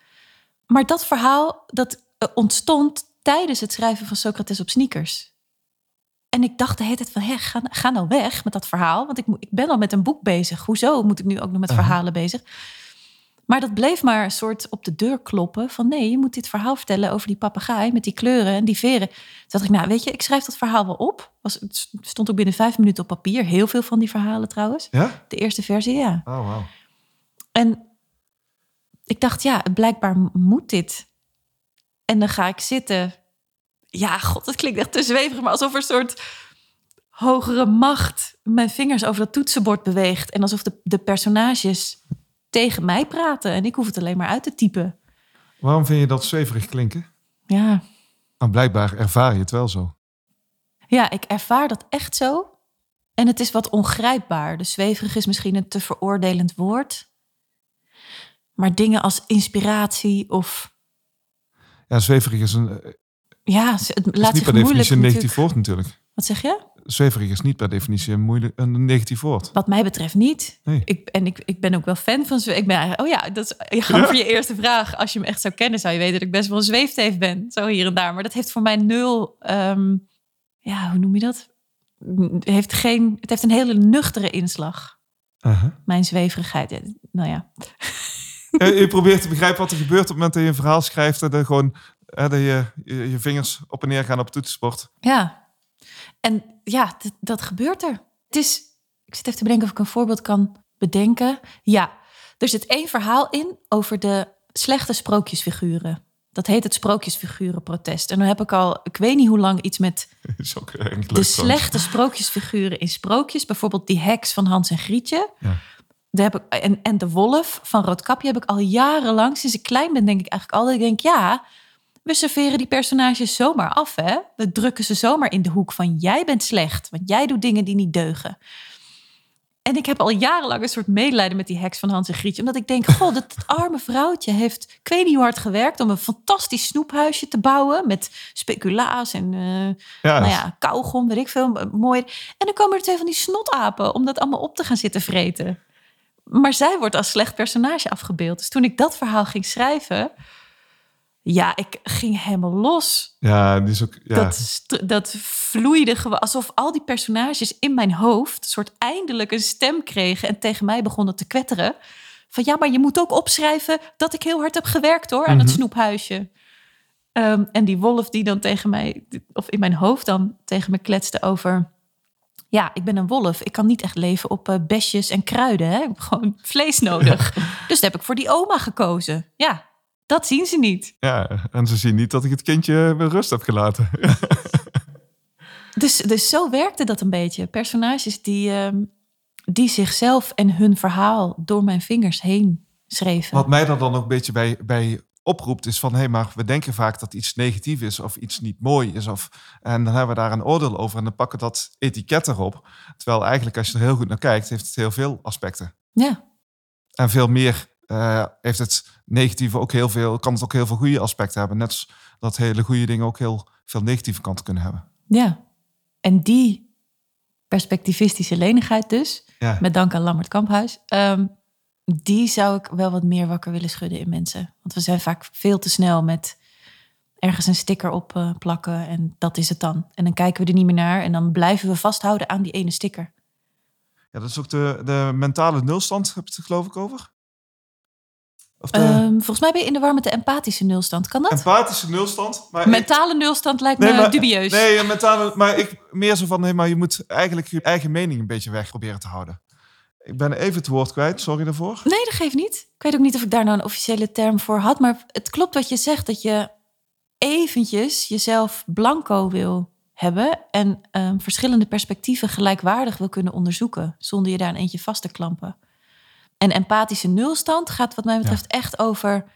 Maar dat verhaal dat ontstond tijdens het schrijven van Socrates op sneakers. En ik dacht de hele tijd van, hé, ga, ga nou weg met dat verhaal. Want ik, ik ben al met een boek bezig. Hoezo moet ik nu ook nog met verhalen bezig? Maar dat bleef maar een soort op de deur kloppen. Van nee, je moet dit verhaal vertellen over die papegaai met die kleuren en die veren. Toen dacht ik, nou weet je, ik schrijf dat verhaal wel op. Was, het stond ook binnen vijf minuten op papier. Heel veel van die verhalen trouwens. Ja? De eerste versie, ja. Oh, wauw. En ik dacht, ja, blijkbaar moet dit. En dan ga ik zitten. Ja, god, dat klinkt echt te zweverig, maar alsof er een soort hogere macht mijn vingers over dat toetsenbord beweegt. En alsof de, de personages tegen mij praten. En ik hoef het alleen maar uit te typen. Waarom vind je dat zweverig klinken? Ja, Nou, blijkbaar ervaar je het wel zo. ja ik ervaar dat echt zo. En het is wat ongrijpbaar. Dus zweverig is misschien een te veroordelend woord. Maar dingen als inspiratie of Ja, zweverig is, een, eh, Ja, het is laat niet zich per definitie een negatief woord natuurlijk. Wat zeg je? Zweverig is niet per definitie een, moeilijk, een negatief woord. Wat mij betreft niet. Nee. Ik, en ik, ik ben ook wel fan van zwe- Ik ben eigenlijk, oh ja, dat is ja, Ja. voor je eerste vraag. Als je me echt zou kennen, zou je weten dat ik best wel een zweefteef ben. Zo hier en daar. Maar dat heeft voor mij nul. ehm, ja, hoe noem je dat? Heeft, geen, het heeft een hele nuchtere inslag. Mijn zweverigheid. Nou ja. je, je probeert te begrijpen wat er gebeurt op het moment dat je een verhaal schrijft. En dat, gewoon, eh, dat je, je, je vingers op en neer gaan op het toetsenbord. Ja. En ja, dat, gebeurt er. Het is, ik zit even te bedenken of ik een voorbeeld kan bedenken. Ja, er zit één verhaal in over de slechte sprookjesfiguren. Dat heet het sprookjesfigurenprotest. En dan heb ik al, ik weet niet hoe lang, iets met de slechte sprookjesfiguren in sprookjes. Bijvoorbeeld die heks van Hans en Grietje. Ja. Daar heb ik, en, en de wolf van Roodkapje heb ik al jarenlang, sinds ik klein ben, denk ik eigenlijk altijd. Denk, ja, we serveren die personages zomaar af, hè? We drukken ze zomaar in de hoek van jij bent slecht, want jij doet dingen die niet deugen. En ik heb al jarenlang een soort medelijden met die heks van Hans en Grietje. Omdat ik denk, god, dat, dat arme vrouwtje heeft... Ik weet niet hoe hard gewerkt om een fantastisch snoephuisje te bouwen... met speculaas en Ja, nou ja, kauwgom, weet ik veel, mooi. En dan komen er twee van die snotapen om dat allemaal op te gaan zitten vreten. Maar zij wordt als slecht personage afgebeeld. Dus toen ik dat verhaal ging schrijven... Ja, ik ging helemaal los. ja, die is ook. Ja. Dat, dat vloeide gewoon alsof al die personages in mijn hoofd een soort eindelijk een stem kregen en tegen mij begonnen te kwetteren. Van ja, maar je moet ook opschrijven dat ik heel hard heb gewerkt hoor aan het Mhm. snoephuisje. Ehm, en die wolf die dan tegen mij, of in mijn hoofd dan tegen me kletste over. Ja, ik ben een wolf. Ik kan niet echt leven op eh, besjes en kruiden. Hè? Ik heb gewoon vlees nodig. Dus dat heb ik voor die oma gekozen. Ja, dat zien ze niet. ja, en ze zien niet dat ik het kindje met rust heb gelaten. Dus, dus zo werkte dat een beetje. Personages die, ehm, die zichzelf en hun verhaal door mijn vingers heen schreven. Wat mij dan dan ook een beetje bij, bij oproept is van... hé, hey, maar we denken vaak dat iets negatief is of iets niet mooi is. Of, en dan hebben we daar een oordeel over en dan pakken dat etiket erop. Terwijl eigenlijk als je er heel goed naar kijkt, heeft het heel veel aspecten. Ja, En veel meer eh, heeft het negatieve ook heel veel... kan het ook heel veel goede aspecten hebben. Net als dat hele goede dingen ook heel veel negatieve kanten kunnen hebben. ja. En die perspectivistische lenigheid dus, Ja, met dank aan Lammert Kamphuis, ehm, die zou ik wel wat meer wakker willen schudden in mensen. Want we zijn vaak veel te snel met ergens een sticker op eh, plakken en dat is het dan. En dan kijken we er niet meer naar en dan blijven we vasthouden aan die ene sticker. Ja, dat is ook de, de mentale nulstand, heb je het geloof ik over? Of de... Ehm, volgens mij ben je in de war met de empathische nulstand. Kan dat? Empathische nulstand. Maar mentale nulstand lijkt me dubieus. Nee, mentale, maar ik meer zo van, nee, maar je moet eigenlijk je eigen mening een beetje weg proberen te houden. Ik ben even het woord kwijt, sorry daarvoor. Nee, dat geeft niet. Ik weet ook niet of ik daar nou een officiële term voor had. Maar het klopt wat je zegt, dat je eventjes jezelf blanco wil hebben en um, verschillende perspectieven gelijkwaardig wil kunnen onderzoeken, zonder je daar een eentje vast te klampen. En empathische nulstand gaat wat mij betreft echt over.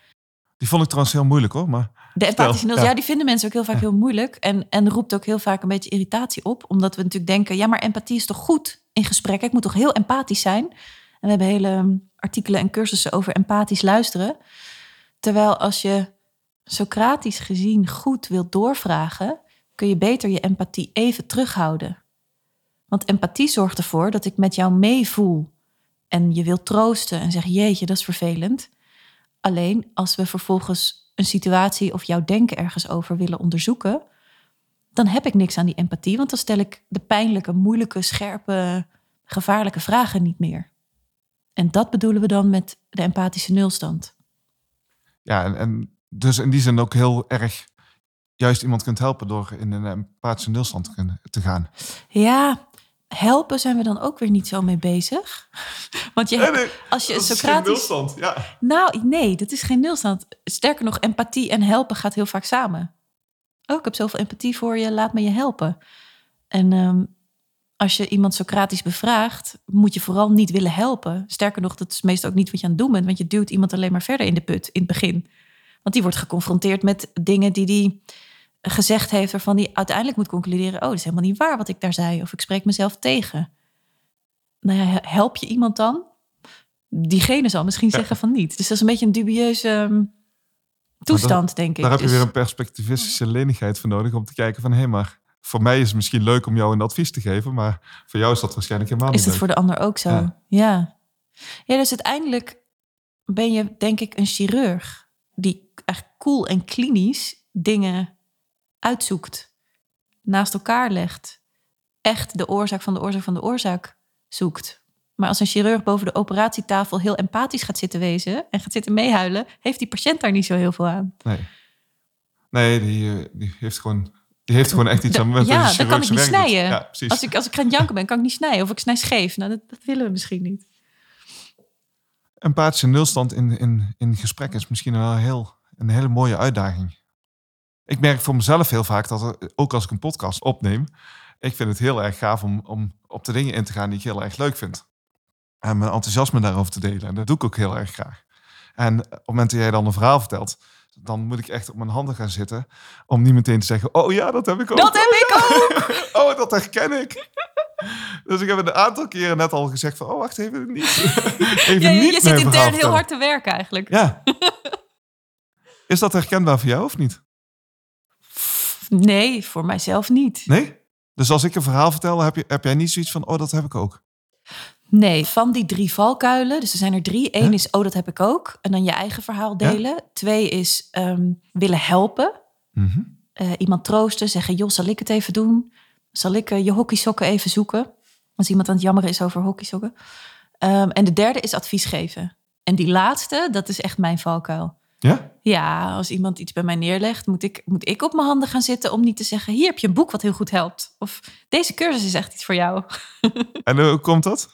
Die vond ik trouwens heel moeilijk hoor. Maar de empathische nulstand, ja. die vinden mensen ook heel vaak heel moeilijk. En, en roept ook heel vaak een beetje irritatie op. Omdat we natuurlijk denken, ja, maar empathie is toch goed in gesprek. Ik moet toch heel empathisch zijn. En we hebben hele ehm, artikelen en cursussen over empathisch luisteren. Terwijl als je Socratisch gezien goed wilt doorvragen, kun je beter je empathie even terughouden. Want empathie zorgt ervoor dat ik met jou meevoel en je wilt troosten en zeg jeetje, dat is vervelend. Alleen als we vervolgens een situatie of jouw denken ergens over willen onderzoeken, dan heb ik niks aan die empathie, want dan stel ik de pijnlijke, moeilijke, scherpe, gevaarlijke vragen niet meer. En dat bedoelen we dan met de empathische nulstand. Ja, en, en dus in die zin ook heel erg juist iemand kunt helpen door in een empathische nulstand te gaan. Ja, helpen zijn we dan ook weer niet zo mee bezig. Want je, als je Socratisch... nulstand, ja. Nou, nee, dat is geen nulstand. Sterker nog, empathie en helpen gaat heel vaak samen. Oh, ik heb zoveel empathie voor je, laat me je helpen. En ehm, als je iemand Socratisch bevraagt, moet je vooral niet willen helpen. Sterker nog, dat is meestal ook niet wat je aan het doen bent, want je duwt iemand alleen maar verder in de put in het begin. Want die wordt geconfronteerd met dingen die die gezegd heeft, waarvan hij uiteindelijk moet concluderen: oh, dat is helemaal niet waar wat ik daar zei, of ik spreek mezelf tegen. Nou ja, help je iemand dan? Diegene zal misschien zeggen van niet. Dus dat is een beetje een dubieuze toestand, denk ik. Daar heb je dus weer een perspectivistische lenigheid voor nodig om te kijken van hé, hey, maar voor mij is het misschien leuk om jou een advies te geven, maar voor jou is dat waarschijnlijk helemaal niet. Is dat voor de ander ook zo? Ja. ja. Ja, dus uiteindelijk ben je denk ik een chirurg die echt cool en klinisch dingen uitzoekt, naast elkaar legt, echt de oorzaak van de oorzaak van de oorzaak zoekt. Maar als een chirurg boven de operatietafel heel empathisch gaat zitten wezen en gaat zitten meehuilen, heeft die patiënt daar niet zo heel veel aan. Nee, nee die, eh, die heeft gewoon die heeft gewoon echt iets aan met Ja, dan kan ik niet snijden. Ja, als, ik, als ik gaan janken ben, kan ik niet snijden. Of ik snij scheef. Nou, dat, dat willen we misschien niet. Empathische nulstand in, in, in gesprek is misschien wel heel, een hele mooie uitdaging ik merk voor mezelf heel vaak dat, er, ook als ik een podcast opneem, ik vind het heel erg gaaf om, om op de dingen in te gaan die ik heel erg leuk vind. En mijn enthousiasme daarover te delen. En dat doe ik ook heel erg graag. En op het moment dat jij dan een verhaal vertelt, dan moet ik echt op mijn handen gaan zitten. Om niet meteen te zeggen, oh ja, dat heb ik ook. Dat heb ik ook! oh, dat herken ik. Dus ik heb een aantal keren net al gezegd van, oh wacht even, niet. even ja, niet je zit intern heel hard te werken eigenlijk. Ja. Is dat herkenbaar voor jou of niet? Nee, voor mijzelf niet. Nee? Dus als ik een verhaal vertel, heb, je, heb jij niet zoiets van, oh, dat heb ik ook? Nee, van die drie valkuilen, dus er zijn er drie. Eén is, oh, dat heb ik ook. En dan je eigen verhaal delen. Twee is um, willen helpen. Mhm. uh, iemand troosten, zeggen, joh, zal ik het even doen? Zal ik uh, je hockeysokken even zoeken? Als iemand aan het jammeren is over hockeysokken. Um, en de derde is advies geven. En die laatste, dat is echt mijn valkuil. Ja? Ja, als iemand iets bij mij neerlegt, moet ik, moet ik op mijn handen gaan zitten om niet te zeggen: hier heb je een boek wat heel goed helpt. Of deze cursus is echt iets voor jou. En hoe komt dat?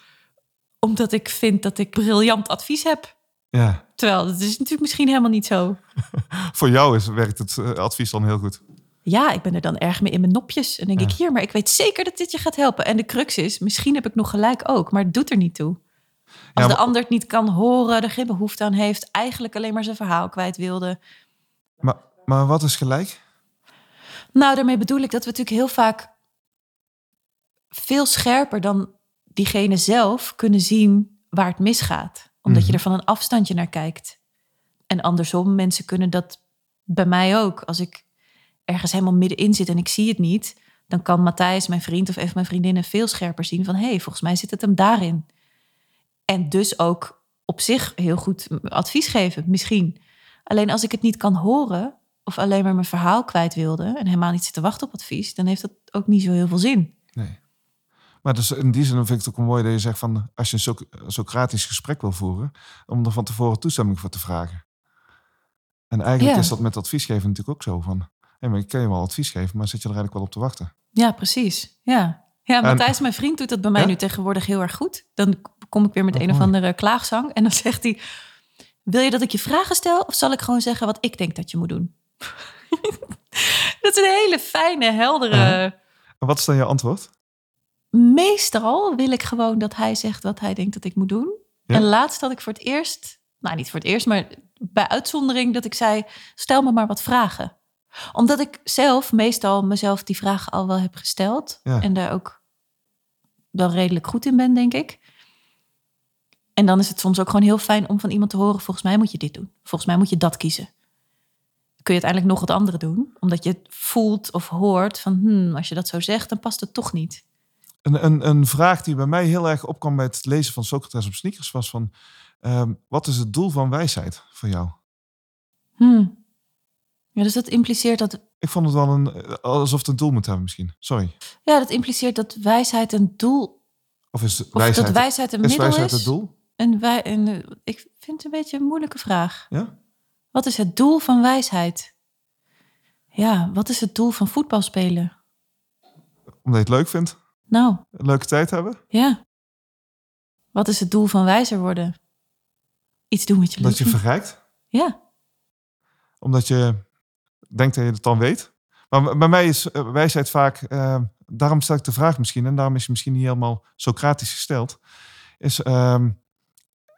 Omdat ik vind dat ik briljant advies heb. Ja. Terwijl dat is natuurlijk misschien helemaal niet zo. voor jou is, werkt het eh, advies dan heel goed. Ja, ik ben er dan erg mee in mijn nopjes. En denk ik hier, maar ik weet zeker dat dit je gaat helpen. En de crux is, misschien heb ik nog gelijk ook, maar het doet er niet toe. Als de ander het niet kan horen, er geen behoefte aan heeft, eigenlijk alleen maar zijn verhaal kwijt wilde. Maar, maar wat is gelijk? Nou, daarmee bedoel ik dat we natuurlijk heel vaak veel scherper dan diegene zelf kunnen zien waar het misgaat. Omdat je mhm. er van een afstandje naar kijkt. En andersom, mensen kunnen dat bij mij ook. Als ik ergens helemaal middenin zit en ik zie het niet, dan kan Matthijs, mijn vriend of even mijn vriendinnen, veel scherper zien van hé, hey, volgens mij zit het hem daarin. En dus ook op zich heel goed advies geven, misschien. Alleen als ik het niet kan horen of alleen maar mijn verhaal kwijt wilde en helemaal niet zit te wachten op advies, dan heeft dat ook niet zo heel veel zin. Maar dus in die zin vind ik het ook mooi dat je zegt van als je een Soc- Socratisch gesprek wil voeren, om er van tevoren toestemming voor te vragen. En eigenlijk Ja. is dat met advies geven natuurlijk ook zo van, hé, maar ik kan je wel advies geven, maar zit je er eigenlijk wel op te wachten? Ja, precies. Ja. Ja, Matthijs, mijn vriend, doet dat bij mij Ja? nu tegenwoordig heel erg goed. Dan kom ik weer met Oh, een of andere klaagzang. En dan zegt hij: Wil je dat ik je vragen stel? Of zal ik gewoon zeggen wat ik denk dat je moet doen? dat is een hele fijne, heldere. En wat is dan je antwoord? Meestal wil ik gewoon dat hij zegt wat hij denkt dat ik moet doen. Ja? En laatst had ik voor het eerst, nou niet voor het eerst, maar bij uitzondering dat ik zei: Stel me maar wat vragen omdat ik zelf meestal mezelf die vragen al wel heb gesteld. Ja. En daar ook wel redelijk goed in ben, denk ik. En dan is het soms ook gewoon heel fijn om van iemand te horen: volgens mij moet je dit doen. Volgens mij moet je dat kiezen. Kun je uiteindelijk nog het andere doen, omdat je het voelt of hoort van: hmm, als je dat zo zegt, dan past het toch niet. Een, een, een vraag die bij mij heel erg opkwam bij het lezen van Socrates op sneakers was van, ehm, wat is het doel van wijsheid voor jou? Hmm. Ja, dus dat impliceert dat Ik vond het wel een, eh, alsof het een doel moet hebben misschien. Sorry. Ja, dat impliceert dat wijsheid een doel. Of is Of wijsheid, dat wijsheid een is middel wijsheid is. het doel? En wij, en, eh, ik vind het een beetje een moeilijke vraag. Ja? Wat is het doel van wijsheid? Ja, wat is het doel van voetbal spelen? Omdat je het leuk vindt? Nou, Een leuke tijd hebben? ja. Wat is het doel van wijzer worden? Iets doen wat je leuk Dat je verrijkt? Ja, Omdat je denkt dat je het dan weet? Maar bij mij is eh, wijsheid vaak, eh, daarom stel ik de vraag misschien, en daarom is hij misschien niet helemaal Socratisch gesteld, is, ehm,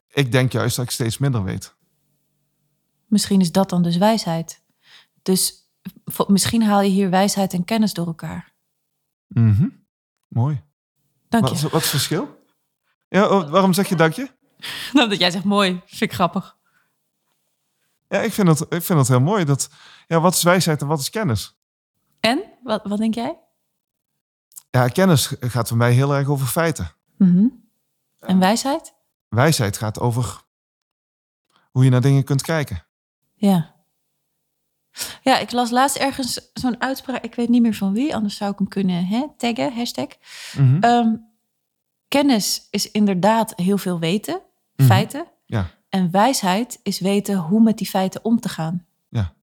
ik denk juist dat ik steeds minder weet. misschien is dat dan dus wijsheid. Dus misschien haal je hier wijsheid en kennis door elkaar. Mhm. Mooi. Dank Wat, is- je. wat is het verschil? Ja, oh, waarom zeg je dank je? Nou, dat jij zegt mooi, vind ik grappig. Ja, ik vind het, ik vind het heel mooi. Dat, ja, wat is wijsheid en wat is kennis? En, wat, wat denk jij? Ja, kennis gaat voor mij heel erg over feiten. Mhm. En wijsheid? Wijsheid gaat over hoe je naar dingen kunt kijken. Ja. Ja, ik las laatst ergens zo'n uitspraak. Ik weet niet meer van wie, anders zou ik hem kunnen hè, taggen, hashtag. Mhm. Ehm, kennis is inderdaad heel veel weten, Mhm. feiten. Ja, En wijsheid is weten hoe met die feiten om te gaan. ja.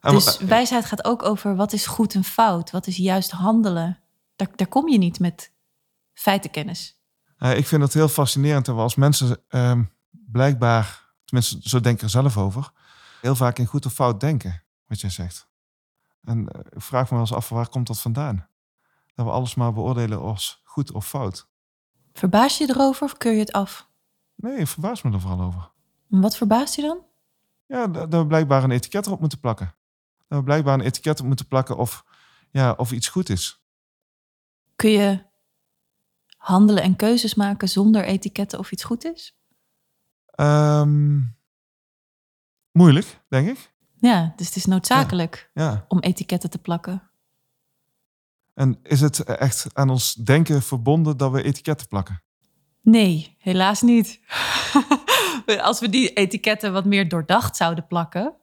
En Dus wijsheid gaat ook over wat is goed en fout, wat is juist handelen. Daar, daar kom je niet met feitenkennis. Eh, ik vind het heel fascinerend dat we als mensen ehm, blijkbaar, tenminste zo denk ik er zelf over, heel vaak in goed of fout denken, wat jij zegt. En eh, ik vraag me wel eens af, waar komt dat vandaan? Dat we alles maar beoordelen als goed of fout. Verbaas je erover of keur je het af? Nee, ik verbaas me er vooral over. En wat verbaast je dan? Ja, dat we blijkbaar een etiket erop moeten plakken. Dat we blijkbaar een etiket op moeten plakken of, ja, of iets goed is. Kun je handelen en keuzes maken zonder etiketten of iets goed is? Ehm, moeilijk, denk ik. Ja, dus het is noodzakelijk Ja. om etiketten te plakken. En is het echt aan ons denken verbonden dat we etiketten plakken? Nee, helaas niet. Als we die etiketten wat meer doordacht zouden plakken,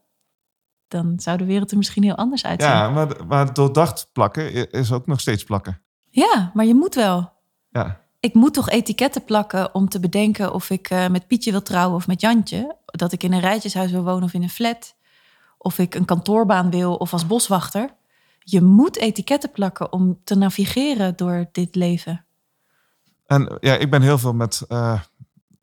dan zou de wereld er misschien heel anders uitzien. Ja, maar, maar doordacht plakken is ook nog steeds plakken. Ja, maar je moet wel. Ja, Ik moet toch etiketten plakken om te bedenken of ik eh, met Pietje wil trouwen of met Jantje. Dat ik in een rijtjeshuis wil wonen of in een flat. Of ik een kantoorbaan wil of als boswachter. Je moet etiketten plakken om te navigeren door dit leven. en ja, ik ben heel veel met, eh,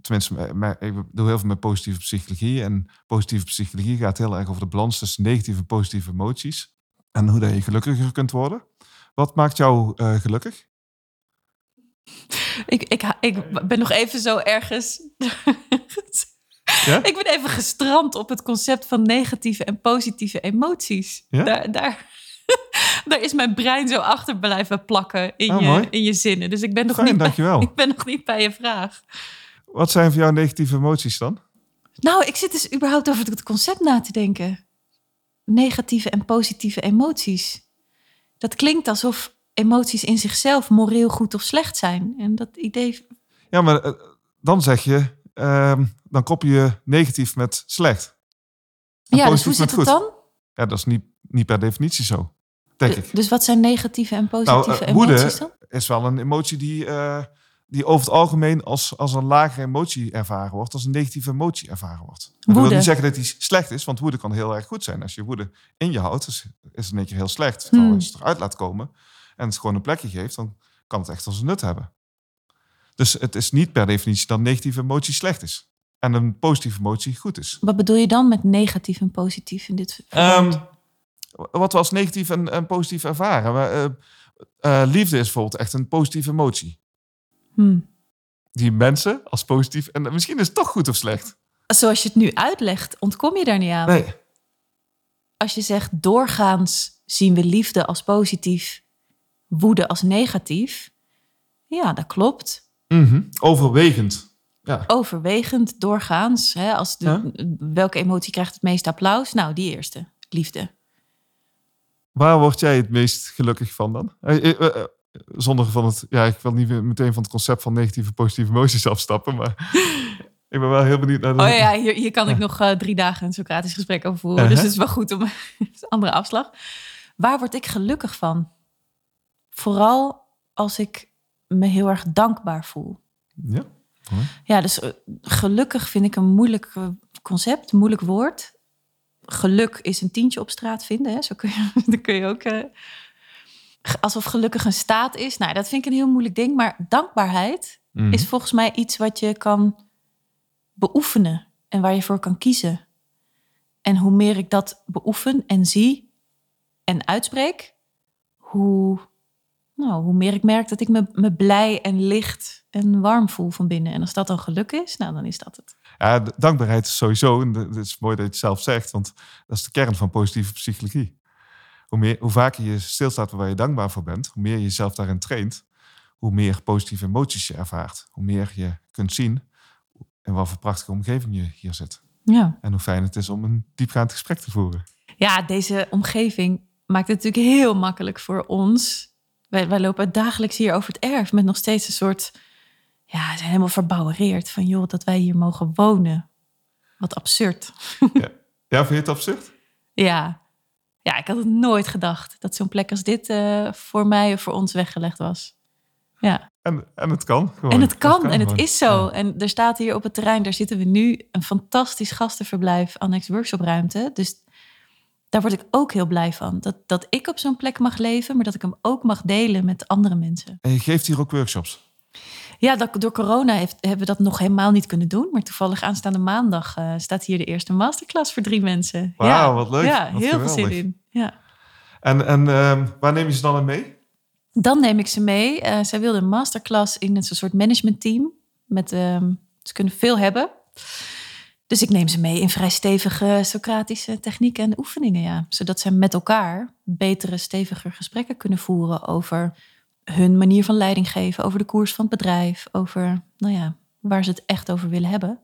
tenminste, ik doe heel veel met positieve psychologie. En positieve psychologie gaat heel erg over de balans tussen negatieve en positieve emoties. En hoe dat je gelukkiger kunt worden. Wat maakt jou eh, gelukkig? Ik, ik, ik ben nog even zo ergens. Ja? Ik ben even gestrand op het concept van negatieve en positieve emoties. Ja? Daar, daar, daar is mijn brein zo achter blijven plakken in, Oh, je, mooi. in je zinnen. Dus ik ben, nog Fijn, niet bij, ik ben nog niet bij je vraag. Wat zijn voor jou negatieve emoties dan? Nou, ik zit dus überhaupt over het concept na te denken. Negatieve en positieve emoties. Dat klinkt alsof emoties in zichzelf moreel goed of slecht zijn. En dat idee. Ja, maar eh, dan zeg je, ehm, dan koppel je negatief met slecht. En Ja, dus hoe zit het goed. dan? Ja, dat is niet, niet per definitie zo, denk ik. Dus wat zijn negatieve en positieve Nou, eh, woede- emoties dan? Is wel een emotie die, eh, die over het algemeen als, als een lage emotie ervaren wordt, als een negatieve emotie ervaren wordt. Dat wil niet zeggen dat die slecht is, want woede kan heel erg goed zijn. Als je woede in je houdt, is, is het één keer heel slecht. Terwijl Hmm. als je het eruit laat komen en het gewoon een plekje geeft, dan kan het echt als nut hebben. Dus het is niet per definitie dat negatieve emotie slecht is. En een positieve emotie goed is. Wat bedoel je dan met negatief en positief in dit verband? Ehm, wat we als negatief en, en positief ervaren. Eh, eh, liefde is bijvoorbeeld echt een positieve emotie. Hmm. Die mensen als positief. En misschien is het toch goed of slecht. Zoals je het nu uitlegt, ontkom je daar niet aan. Nee. Als je zegt doorgaans zien we liefde als positief, woede als negatief. Ja, dat klopt. Mhm. Overwegend. Ja. Overwegend doorgaans. Hè, als de, Ja. Welke emotie krijgt het meeste applaus? Nou, die eerste. Liefde. Waar word jij het meest gelukkig van dan? Eh, eh, eh, zonder van het. Ja, ik wil niet meteen van het concept van negatieve positieve emoties afstappen. Maar ik ben wel heel benieuwd naar de. Oh ja, hier, hier kan ik nog drie dagen een Socratisch gesprek over voeren. Uh-huh. Dus het is wel goed om een andere afslag. Waar word ik gelukkig van? Vooral als ik me heel erg dankbaar voel. Ja. Ja, dus eh, gelukkig vind ik een moeilijk eh, concept, een moeilijk woord. Geluk is een tientje op straat vinden. Hè? Zo kun je, dan kun je ook. eh, alsof gelukkig een staat is. Nou, dat vind ik een heel moeilijk ding. Maar dankbaarheid Mhm. is volgens mij iets wat je kan beoefenen en waar je voor kan kiezen. En hoe meer ik dat beoefen en zie en uitspreek, hoe, nou, hoe meer ik merk dat ik me, me blij en licht en warm voel van binnen. En als dat dan geluk is, nou, dan is dat het. Ja, dankbaarheid is sowieso, en het is mooi dat je het zelf zegt, want dat is de kern van positieve psychologie. Hoe, meer, hoe vaker je stilstaat waar je dankbaar voor bent, hoe meer je jezelf daarin traint, hoe meer positieve emoties je ervaart. Hoe meer je kunt zien in wat voor prachtige omgeving je hier zit. Ja. En hoe fijn het is om een diepgaand gesprek te voeren. ja, deze omgeving maakt het natuurlijk heel makkelijk voor ons. Wij, wij lopen dagelijks hier over het erf met nog steeds een soort... Ja, zijn helemaal verbouwereerd van joh, dat wij hier mogen wonen. Wat absurd. Ja, vind je het absurd? Ja. ja, ik had het nooit gedacht dat zo'n plek als dit eh, voor mij of voor ons weggelegd was. Ja, En, en het kan gewoon. en het kan, en het gewoon. is zo. Ja. En er staat hier op het terrein, daar zitten we nu, een fantastisch gastenverblijf, annex workshopruimte. Dus daar word ik ook heel blij van. Dat, dat ik op zo'n plek mag leven, maar dat ik hem ook mag delen met andere mensen. En je geeft hier ook workshops. Ja, dat, door corona heeft, hebben we dat nog helemaal niet kunnen doen. Maar toevallig aanstaande maandag eh, staat hier de eerste masterclass voor drie mensen. Wauw, ja. wat leuk. Ja, Wat heel veel zin in. Ja. En, en ehm, waar neem je ze dan mee? Dan neem ik ze mee. Eh, zij wilde een masterclass in een soort managementteam. Met, ehm, ze kunnen veel hebben. Dus ik neem ze mee in vrij stevige Socratische technieken en oefeningen. Ja. Zodat ze met elkaar betere, steviger gesprekken kunnen voeren over hun manier van leiding geven. Over de koers van het bedrijf. Over nou ja, waar ze het echt over willen hebben.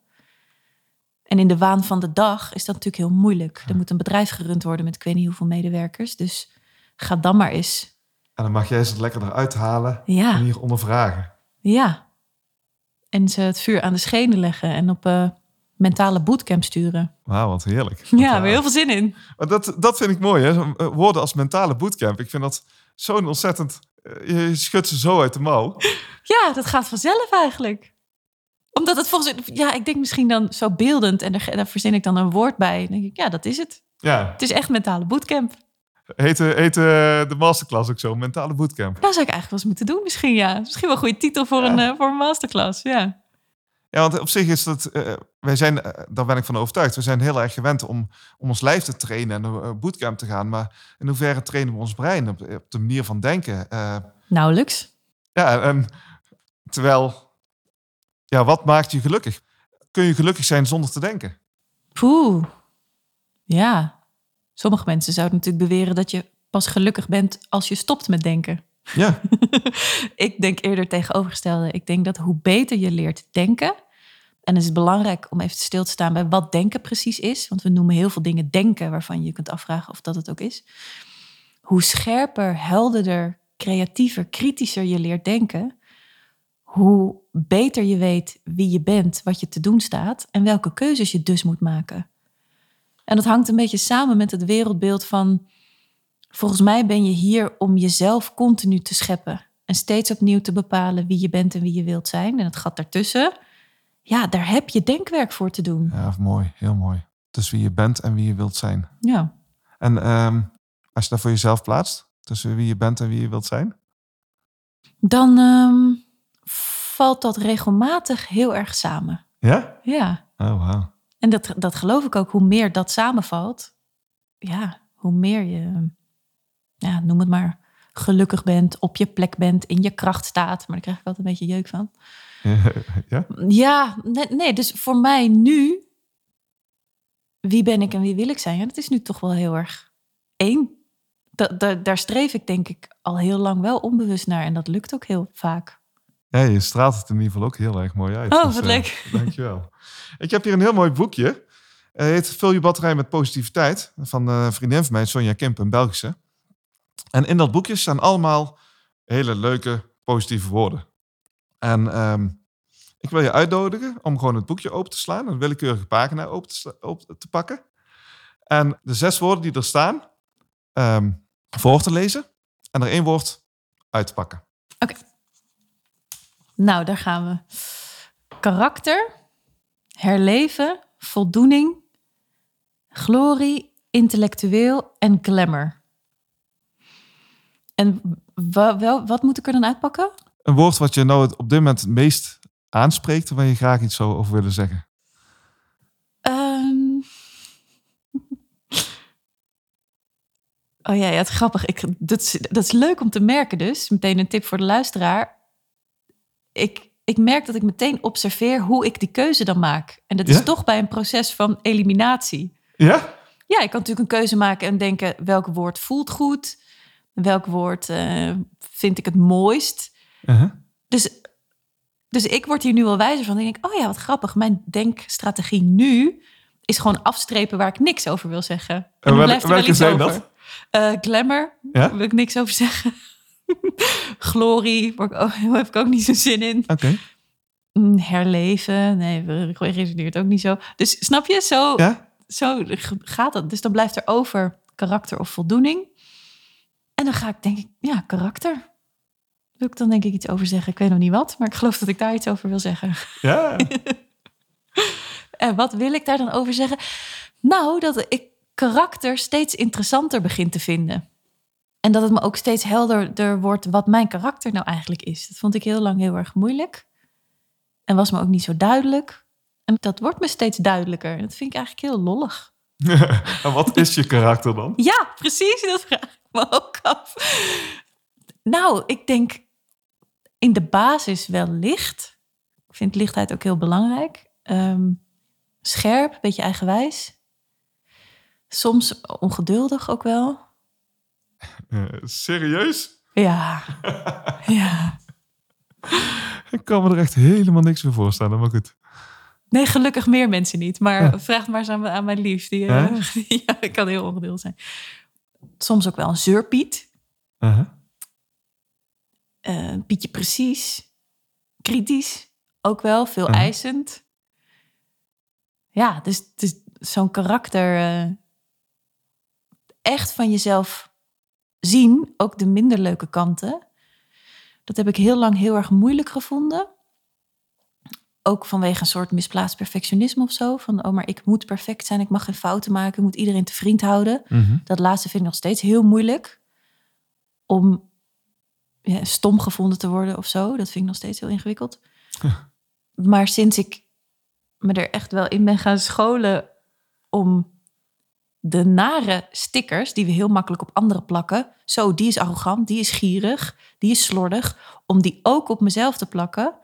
En in de waan van de dag is dat natuurlijk heel moeilijk. Er moet een bedrijf gerund worden met ik weet niet hoeveel medewerkers. Dus ga dan maar eens. En dan mag jij ze het lekker eruit halen Ja. en hier ondervragen. Ja. En ze het vuur aan de schenen leggen en op eh, mentale bootcamp sturen. Wauw, wat heerlijk. Ja, we gaaf. hebben heel veel zin in. Maar dat, dat vind ik mooi, hè? Eh, Woorden als mentale bootcamp. Ik vind dat zo'n ontzettend... eh, Je schudt ze zo uit de mouw. Ja, dat gaat vanzelf eigenlijk. Omdat het volgens ja, ik denk misschien dan zo beeldend en daar, daar verzin ik dan een woord bij. Dan denk ik, ja, dat is het. Ja, Het is echt mentale bootcamp. heet, eh, heet eh, de masterclass ook zo, mentale bootcamp. Dat zou ik eigenlijk wel eens moeten doen misschien, ja. Misschien wel een goede titel voor, Ja. een, eh, voor een masterclass, ja. Ja, want op zich is dat... eh, wij zijn, eh, daar ben ik van overtuigd, we zijn heel erg gewend om, om ons lijf te trainen en een bootcamp te gaan. Maar in hoeverre trainen we ons brein op, op de manier van denken? Eh, Nauwelijks. ja, en terwijl... Ja, wat maakt je gelukkig? Kun je gelukkig zijn zonder te denken? Poeh. Ja. Sommige mensen zouden natuurlijk beweren dat je pas gelukkig bent als je stopt met denken. Ja, ik denk eerder tegenovergestelde. Ik denk dat hoe beter je leert denken. En het is belangrijk om even stil te staan bij wat denken precies is. Want we noemen heel veel dingen denken waarvan je kunt afvragen of dat het ook is. Hoe scherper, helderder, creatiever, kritischer je leert denken, hoe beter je weet wie je bent, wat je te doen staat en welke keuzes je dus moet maken. En dat hangt een beetje samen met het wereldbeeld van, volgens mij ben je hier om jezelf continu te scheppen en steeds opnieuw te bepalen wie je bent en wie je wilt zijn. En het gat daartussen, ja, daar heb je denkwerk voor te doen. Ja, mooi, heel mooi. Tussen wie je bent en wie je wilt zijn. Ja. En ehm, als je dat voor jezelf plaatst, tussen wie je bent en wie je wilt zijn? Dan ehm, valt dat regelmatig heel erg samen. Ja? Ja. Oh, wauw. En dat, dat geloof ik ook. Hoe meer dat samenvalt, ja, hoe meer je, ja, noem het maar, gelukkig bent, op je plek bent, in je kracht staat. Maar daar krijg ik altijd een beetje jeuk van. Ja? Ja, nee, nee, dus voor mij nu, wie ben ik en wie wil ik zijn? Ja, dat is nu toch wel heel erg één. Da, da- daar streef ik denk ik al heel lang wel onbewust naar. En dat lukt ook heel vaak. Ja, je straalt het in ieder geval ook heel erg mooi uit. Oh, Dus, wat eh, leuk. Dankjewel. Ik heb hier een heel mooi boekje. Het heet Vul je batterij met positiviteit. Van eh, een vriendin van mij, Sonja Kemp, een Belgische. En in dat boekje staan allemaal hele leuke, positieve woorden. En ehm, ik wil je uitnodigen om gewoon het boekje open te slaan. Een willekeurige pagina open te, pakken. En de zes woorden die er staan, ehm, voor te lezen. En er één woord uit te pakken. Nou, daar gaan we. Karakter, herleven, voldoening, glorie, intellectueel en glamour. En wel, wat moet ik er dan uitpakken? Een woord wat je nou op dit moment het meest aanspreekt, waar je graag iets zou over willen zeggen. Ehm. Oh ja, ja, het is grappig. Ik, dat, is, dat is leuk om te merken dus. Meteen een tip voor de luisteraar. Ik, ik merk dat ik meteen observeer hoe ik die keuze dan maak. En dat is Ja? toch bij een proces van eliminatie. Ja? Ja, ik kan natuurlijk een keuze maken en denken... welk woord voelt goed? Welk woord eh, vind ik het mooist? Uh-huh. Dus, dus ik word hier nu wel wijzer van. Ik denk, oh ja, wat grappig. Mijn denkstrategie nu is gewoon afstrepen waar ik niks over wil zeggen. En, blijft er wel iets zijn over. dat? Eh, glamour, Ja? daar wil ik niks over zeggen. Glorie, ook, heb ik ook niet zo zin in. Oké. Mm, Herleven, nee, resoneert ook niet zo. Dus snap je, zo, Ja? zo gaat het. Dus dan blijft er over karakter of voldoening. En dan ga ik denk ik, ja, karakter. Wil ik dan denk ik iets over zeggen? Ik weet nog niet wat, maar ik geloof dat ik daar iets over wil zeggen. Ja. En wat wil ik daar dan over zeggen? Nou, dat ik karakter steeds interessanter begin te vinden. En dat het me ook steeds helderder wordt wat mijn karakter nou eigenlijk is. Dat vond ik heel lang heel erg moeilijk. En was me ook niet zo duidelijk. En dat wordt me steeds duidelijker. En dat vind ik eigenlijk heel lollig. en wat is je karakter dan? Ja, precies. Dat vraag me ook af. Nou, ik denk in de basis wel licht. Ik vind lichtheid ook heel belangrijk. Ehm, scherp, beetje eigenwijs. Soms ongeduldig ook wel. Eh, serieus? Ja, ja. Ik kan me er echt helemaal niks meer voorstellen, maar goed. Nee, gelukkig meer mensen niet. Maar Ja. vraag maar eens aan, mijn- aan mijn lief. Die, Ja? eh, ja, ik kan heel ongeduldig zijn. Soms ook wel een zeurpiet. Uh-huh. Eh, Pietje precies. Kritisch. Ook wel. Veel Mhm. eisend. Ja, dus, dus zo'n karakter... eh, echt van jezelf zien. Ook de minder leuke kanten. Dat heb ik heel lang heel erg moeilijk gevonden. Ook vanwege een soort misplaatst perfectionisme of zo. Van, oh, maar ik moet perfect zijn. Ik mag geen fouten maken. Ik moet iedereen te vriend houden. Mhm. Dat laatste vind ik nog steeds heel moeilijk. Om ja, stom gevonden te worden of zo. Dat vind ik nog steeds heel ingewikkeld. Maar sinds ik me er echt wel in ben gaan scholen om de nare stickers die we heel makkelijk op anderen plakken. Zo, die is arrogant, die is gierig, die is slordig. Om die ook op mezelf te plakken.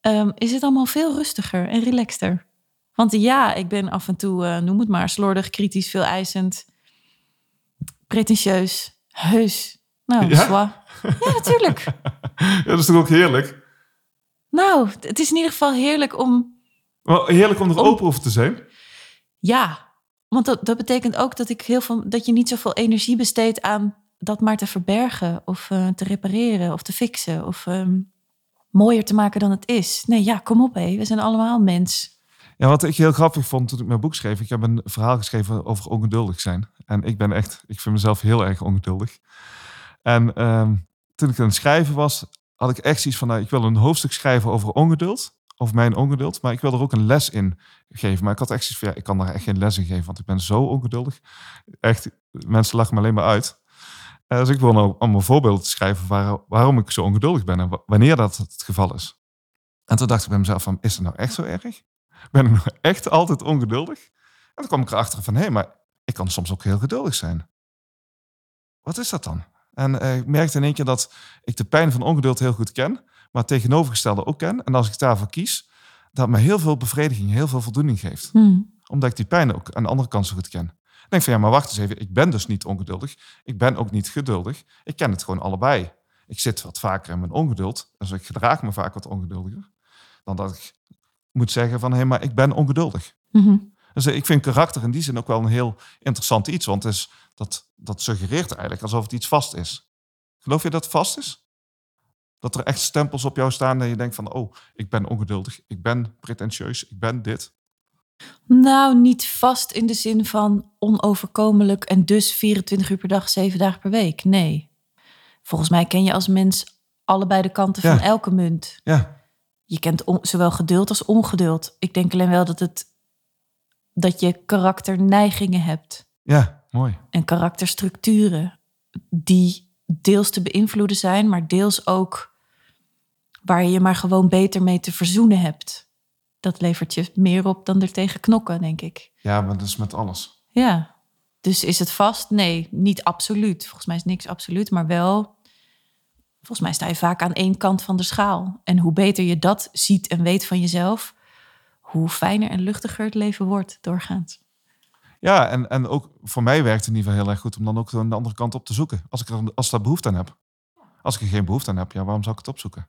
Ehm, is het allemaal veel rustiger en relaxter. Want ja, ik ben af en toe, eh, noem het maar, slordig, kritisch, veel eisend, pretentieus, heus. Nou, Ja? zwa. Ja, natuurlijk. Ja, dat is toch ook heerlijk? Nou, het is in ieder geval heerlijk om, Wel, heerlijk om er Om- open over te zijn. ja, want dat, dat betekent ook dat ik heel veel, dat je niet zoveel energie besteedt aan dat maar te verbergen of eh, te repareren of te fixen of ehm, mooier te maken dan het is. Nee, ja, kom op hé. We zijn allemaal mens. Ja, wat ik heel grappig vond toen ik mijn boek schreef. Ik heb een verhaal geschreven over ongeduldig zijn. En ik ben echt, ik vind mezelf heel erg ongeduldig. En ehm, toen ik aan het schrijven was, had ik echt zoiets van, nou, ik wil een hoofdstuk schrijven over ongeduld. Over mijn ongeduld. Maar ik wil er ook een les in geven. Maar ik had echt zoiets van, ja, ik kan daar echt geen les in geven. Want ik ben zo ongeduldig. Echt, mensen lachen me alleen maar uit. Eh, dus ik wil nou allemaal voorbeelden te schrijven waar, waarom ik zo ongeduldig ben. En wanneer dat het geval is. En toen dacht ik bij mezelf van, is het nou echt zo erg? Ben ik nou echt altijd ongeduldig? En toen kwam ik erachter van, hé, hey, maar ik kan soms ook heel geduldig zijn. Wat is dat dan? En uh, ik merkte in één keer dat ik de pijn van ongeduld heel goed ken, maar het tegenovergestelde ook ken. En als ik daarvoor kies, dat me heel veel bevrediging, heel veel voldoening geeft. Hmm. Omdat ik die pijn ook aan de andere kant zo goed ken. Ik denk van ja, maar wacht eens even, ik ben dus niet ongeduldig. Ik ben ook niet geduldig. Ik ken het gewoon allebei. Ik zit wat vaker in mijn ongeduld, dus ik gedraag me vaak wat ongeduldiger. Dan dat ik moet zeggen van hé, hey, maar ik ben ongeduldig. Mm Dus ik vind karakter in die zin ook wel een heel interessant iets, want is, dat, dat suggereert eigenlijk alsof het iets vast is. Geloof je dat het vast is? Dat er echt stempels op jou staan en je denkt van, oh, ik ben ongeduldig, ik ben pretentieus, ik ben dit. Nou, niet vast in de zin van onoverkomelijk en dus 24 uur per dag, 7 dagen per week. Nee. Volgens mij ken je als mens allebei de kanten van elke munt. Ja. Je kent zowel geduld als ongeduld. Ik denk alleen wel dat, het, dat je karakterneigingen hebt. Ja, mooi. En karakterstructuren die deels te beïnvloeden zijn, maar deels ook waar je je maar gewoon beter mee te verzoenen hebt dat levert je meer op dan er tegen knokken, denk ik. Ja, maar dat is met alles. Ja. Dus is het vast? Nee, niet absoluut. Volgens mij is niks absoluut, maar wel. Volgens mij sta je vaak aan één kant van de schaal. En hoe beter je dat ziet en weet van jezelf, hoe fijner en luchtiger het leven wordt doorgaans. Ja, en, en ook voor mij werkt het in ieder geval heel erg goed om dan ook de andere kant op te zoeken. Als ik, er, als ik daar behoefte aan heb. Als ik er geen behoefte aan heb, ja, waarom zou ik het opzoeken?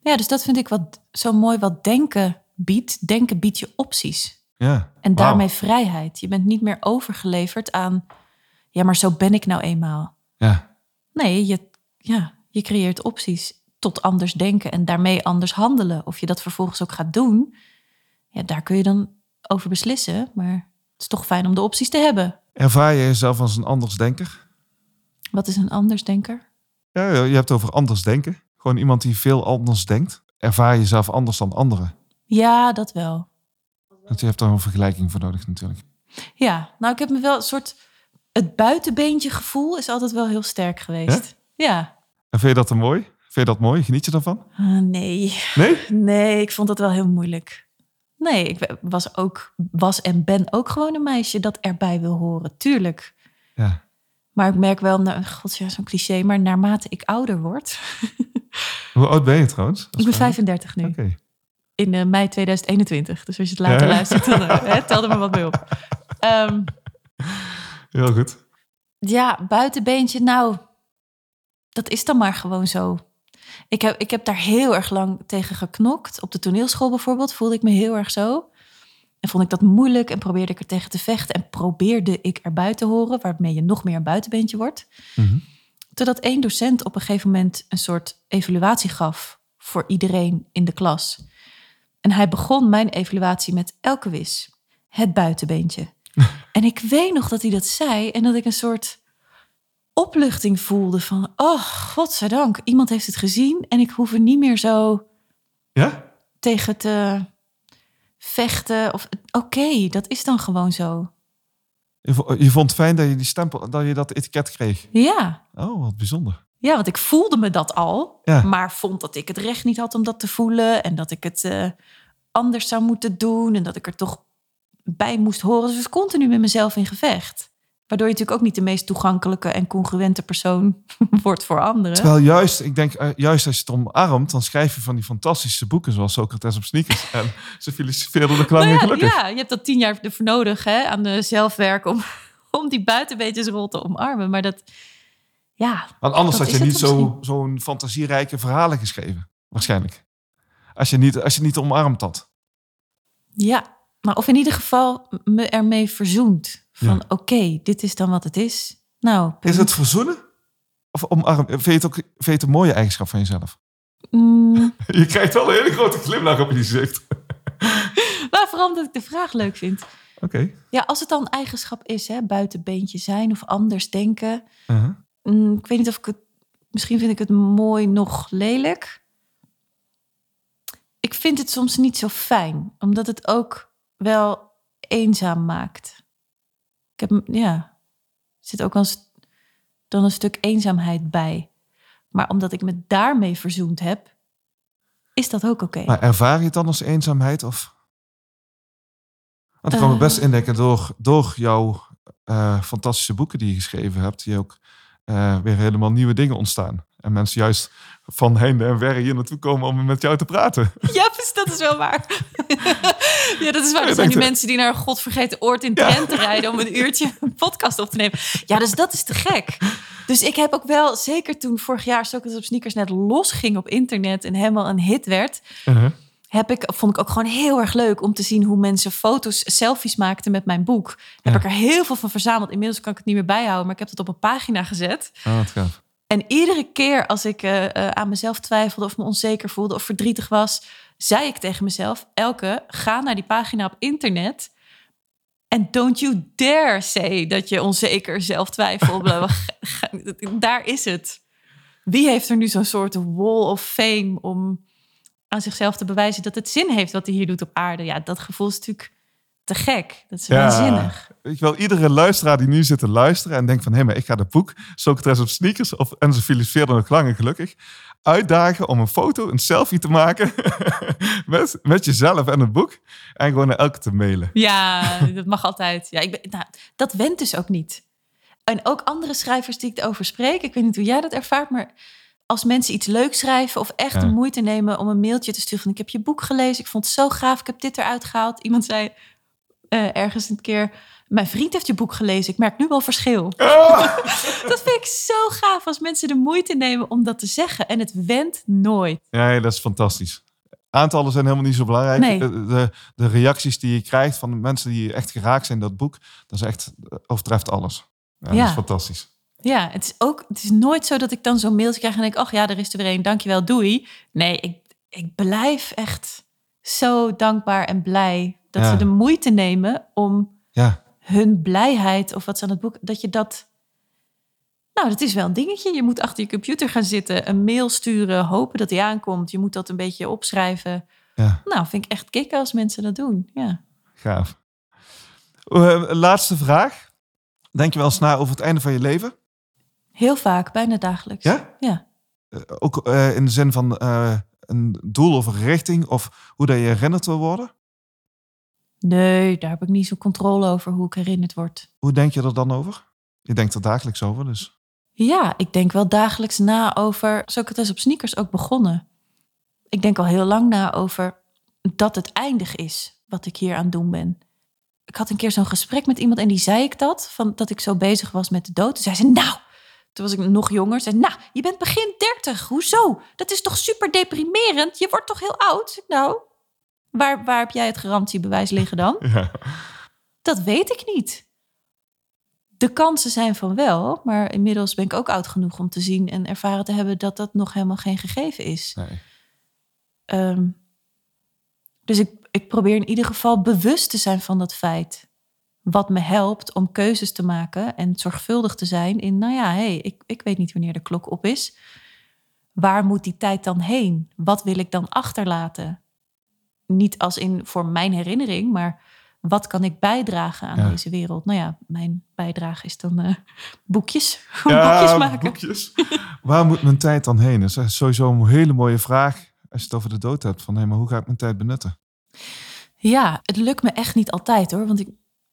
Ja, dus dat vind ik wat zo mooi wat denken biedt. Denken biedt je opties. Ja. En daarmee vrijheid. Je bent niet meer overgeleverd aan, ja, maar zo ben ik nou eenmaal. Ja. Nee, je, ja, je creëert opties tot anders denken en daarmee anders handelen. Of je dat vervolgens ook gaat doen, ja, daar kun je dan over beslissen. Maar het is toch fijn om de opties te hebben. Ervaar je jezelf als een andersdenker? Wat is een andersdenker? Ja, je hebt over anders denken. Gewoon iemand die veel anders denkt. Ervaar je jezelf anders dan anderen? Ja, dat wel. Want je hebt daar een vergelijking voor nodig natuurlijk. Ja, nou ik heb me wel een soort... Het buitenbeentje gevoel is altijd wel heel sterk geweest. Ja. En vind je dat dan mooi? Vind je dat mooi? Geniet je daarvan? Uh, nee. Nee? Nee, ik vond dat wel heel moeilijk. Nee, ik was ook, was en ben ook gewoon een meisje dat erbij wil horen. Tuurlijk. Ja. Maar ik merk wel, nou, god, ja, zo'n cliché, maar naarmate ik ouder word. Hoe oud ben je trouwens? Ik ben 35 nu. Oké in uh, mei 2021. Dus als je het later luistert, dan uh, tel er maar wat mee op. Um, Heel goed. Ja, buitenbeentje, nou, dat is dan maar gewoon zo. Ik heb, ik heb daar heel erg lang tegen geknokt. Op de toneelschool bijvoorbeeld voelde ik me heel erg zo. En vond ik dat moeilijk en probeerde ik er tegen te vechten. En probeerde ik erbij te horen, waarmee je nog meer een buitenbeentje wordt. Mm -hmm. Totdat één docent op een gegeven moment een soort evaluatie gaf voor iedereen in de klas. En hij begon mijn evaluatie met elke wis. Het buitenbeentje. en ik weet nog dat hij dat zei en dat ik een soort opluchting voelde van... Oh, godzijdank, iemand heeft het gezien en ik hoef er niet meer zo ja? tegen te vechten. Of Oké, dat is dan gewoon zo. Je vond het fijn dat je die stempel, dat je dat etiket kreeg? Ja. Oh, wat bijzonder. Ja, want ik voelde me dat al, ja. maar vond dat ik het recht niet had om dat te voelen en dat ik het uh, anders zou moeten doen en dat ik er toch bij moest horen. Dus ik was continu met mezelf in gevecht. Waardoor je natuurlijk ook niet de meest toegankelijke en congruente persoon wordt voor anderen. Terwijl juist, ik denk, uh, juist als je het omarmt, dan schrijf je van die fantastische boeken zoals Socrates op sneakers. En ze filosofeerden de klangen nou ja, gelukkig. Ja, je hebt dat tien jaar ervoor nodig hè, aan de zelfwerk om, om die buitenbeetjesrol te omarmen. Maar dat, ja. Want anders had je niet zo'n zo fantasierijke verhalen geschreven, waarschijnlijk. Als je niet, als je niet omarmd had. Ja, maar of in ieder geval me ermee verzoend. Van Ja. oké, dit is dan wat het is. Nou, punt. Is het verzoenen? Of omarmen? Vind je het ook vind je het een mooie eigenschap van jezelf? Mm, Je krijgt wel een hele grote glimlach op je gezicht. maar vooral omdat ik de vraag leuk vind. Oké. Ja, als het dan een eigenschap is, hè, buitenbeentje zijn of anders denken. Uh-huh. Mm, ik weet niet of ik het. Misschien vind ik het mooi nog lelijk. Ik vind het soms niet zo fijn, omdat het ook wel eenzaam maakt. Ik heb, ja, er zit ook eens dan een stuk eenzaamheid bij. Maar omdat ik me daarmee verzoend heb, is dat ook oké. Maar ervaar je het dan als eenzaamheid? Of? Want ik kan me Eh. best indenken door, door jouw eh, fantastische boeken die je geschreven hebt, die ook eh, weer helemaal nieuwe dingen ontstaan. En mensen juist van heinde en verre hier naartoe komen om met jou te praten. Ja, dus dat is wel waar. ja, dat is waar. Er zijn die je- mensen die naar een godvergeten oord in Drenthe rijden om een uurtje een podcast op te nemen. Ja, dus dat is te gek. Dus ik heb ook wel, zeker toen vorig jaar Socrates op Sneakers net losging op internet en helemaal een hit werd, Uh-huh. Heb ik, vond ik ook gewoon heel erg leuk om te zien hoe mensen foto's, selfies maakten met mijn boek. Heb Ja. ik er heel veel van verzameld. Inmiddels kan ik het niet meer bijhouden, maar ik heb het op een pagina gezet. Oh, wat gaaf. En iedere keer als ik eh, eh, aan mezelf twijfelde of me onzeker voelde of verdrietig was, zei ik tegen mezelf: Elke, ga naar die pagina op internet. En don't you dare say dat je onzeker, zelf twijfel. Daar is het. Wie heeft er nu zo'n soort wall of fame om aan zichzelf te bewijzen dat het zin heeft wat hij hier doet op aarde? Ja, dat gevoel is natuurlijk te gek. Dat is waanzinnig. Ik wil iedere luisteraar die nu zit te luisteren en denkt van... hé, maar ik ga dat boek Socrates op sneakers of en ze filosofeerde nog lang en gelukkig... uitdagen om een foto, een selfie te maken met, met jezelf en het boek. En gewoon naar elke te mailen. Ja, dat mag altijd. Ja, ik ben, nou, dat went dus ook niet. En ook andere schrijvers die ik erover spreek, ik weet niet hoe jij dat ervaart, maar als mensen iets leuks schrijven of echt Ja. de moeite nemen om een mailtje te sturen van ik heb je boek gelezen, ik vond het zo gaaf, ik heb dit eruit gehaald. Iemand zei eh, ergens een keer, mijn vriend heeft je boek gelezen, ik merk nu wel verschil. Dat vind ik zo gaaf als mensen de moeite nemen om dat te zeggen en het went nooit. Ja, dat is fantastisch. Aantallen zijn helemaal niet zo belangrijk. Nee. De, de, de reacties die je krijgt van de mensen die echt geraakt zijn door dat boek... dat is echt, overtreft alles. Ja, Ja. Dat is fantastisch. Ja, het is ook, het is nooit zo dat ik dan zo'n mailtje krijg en denk, ach ja, er is er weer een, dankjewel, doei. Nee, ik, ik blijf echt zo dankbaar en blij dat Ja. ze de moeite nemen om Ja, hun blijheid of wat ze aan het boek, dat je dat, nou, dat is wel een dingetje. Je moet achter je computer gaan zitten, een mail sturen, hopen dat die aankomt. Je moet dat een beetje opschrijven. ja. Nou, vind ik echt kicken als mensen dat doen. Ja. Gaaf. Eh, laatste vraag. Denk je wel eens na over het einde van je leven? Heel vaak, bijna dagelijks. Ja? Ja. Eh, ook eh, in de zin van eh, een doel of een richting of hoe dat je herinnerd wil worden? Nee, daar heb ik niet zo controle over hoe ik herinnerd word. Hoe denk je er dan over? Je denkt er dagelijks over, dus. Ja, ik denk wel dagelijks na over. Socrates op sneakers ook begonnen. Ik denk al heel lang na over dat het eindig is wat ik hier aan het doen ben. Ik had een keer zo'n gesprek met iemand en die zei ik dat, van dat ik zo bezig was met de dood. Toen zei ze, nou, toen was ik nog jonger. Zei, nou, je bent begin 30, hoezo? Dat is toch super deprimerend? Je wordt toch heel oud? Nou, waar, waar heb jij het garantiebewijs liggen dan? Ja. Dat weet ik niet. De kansen zijn van wel, maar inmiddels ben ik ook oud genoeg om te zien en ervaren te hebben dat dat nog helemaal geen gegeven is. Nee. Ehm, dus ik, ik probeer in ieder geval bewust te zijn van dat feit. Wat me helpt om keuzes te maken en zorgvuldig te zijn in, nou ja, hey, ik, ik weet niet wanneer de klok op is. Waar moet die tijd dan heen? Wat wil ik dan achterlaten? Niet als in voor mijn herinnering, maar wat kan ik bijdragen aan Ja. deze wereld? Nou ja, mijn bijdrage is dan eh, boekjes. Ja, boekjes maken. boekjes. Waar moet mijn tijd dan heen? Dat is sowieso een hele mooie vraag als je het over de dood hebt. Van, hé, maar hoe ga ik mijn tijd benutten? Ja, het lukt me echt niet altijd hoor. Want ik,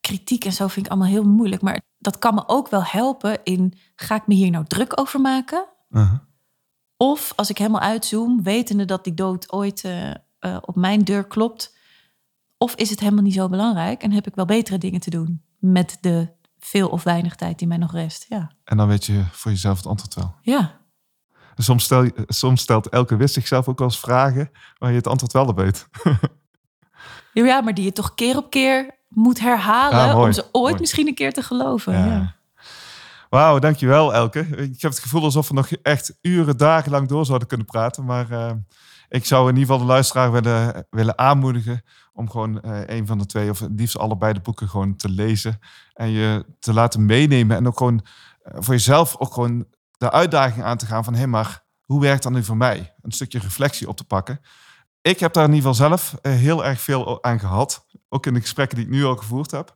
kritiek en zo vind ik allemaal heel moeilijk. Maar dat kan me ook wel helpen in... ga ik me hier nou druk over maken? Uh-huh. Of als ik helemaal uitzoom, wetende dat die dood ooit eh, eh, op mijn deur klopt... of is het helemaal niet zo belangrijk... en heb ik wel betere dingen te doen... met de veel of weinig tijd die mij nog rest. Ja, En dan weet je voor jezelf het antwoord wel. ja. Soms, stel, je- soms stelt elke wist zichzelf ook als vragen waar je het antwoord wel op weet. ja maar die je toch keer op keer moet herhalen... Mooi, om ze ooit mooi. misschien een keer te geloven. Ja. Ja. Wauw, dankjewel Elke. Ik heb het gevoel alsof we nog echt uren, dagenlang door zouden kunnen praten. Maar uh, ik zou in ieder geval de luisteraar willen, willen aanmoedigen om gewoon uh, een van de twee of liefst allebei de boeken gewoon te lezen. En je te laten meenemen en ook gewoon uh, voor jezelf ook gewoon de uitdaging aan te gaan van hé hey, maar hoe werkt dat nu voor mij? Een stukje reflectie op te pakken. Ik heb daar in ieder geval zelf heel erg veel aan gehad. Ook in de gesprekken die ik nu al gevoerd heb.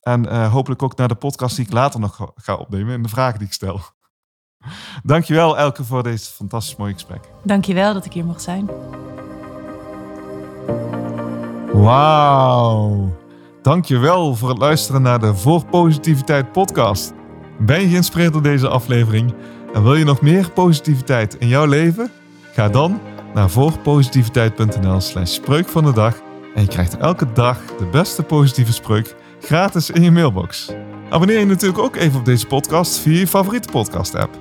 En uh, hopelijk ook naar de podcast die ik later nog ga opnemen en de vragen die ik stel. Dankjewel Elke voor deze fantastisch mooie gesprek. Dankjewel dat ik hier mocht zijn. Wauw. Dankjewel voor het luisteren naar de Voor Positiviteit podcast. Ben je geïnspireerd door deze aflevering en wil je nog meer positiviteit in jouw leven? Ga dan naar voorpositiviteit.nl slash spreuk van de dag en je krijgt elke dag de beste positieve spreuk gratis in je mailbox. Abonneer je natuurlijk ook even op deze podcast via je favoriete podcast-app.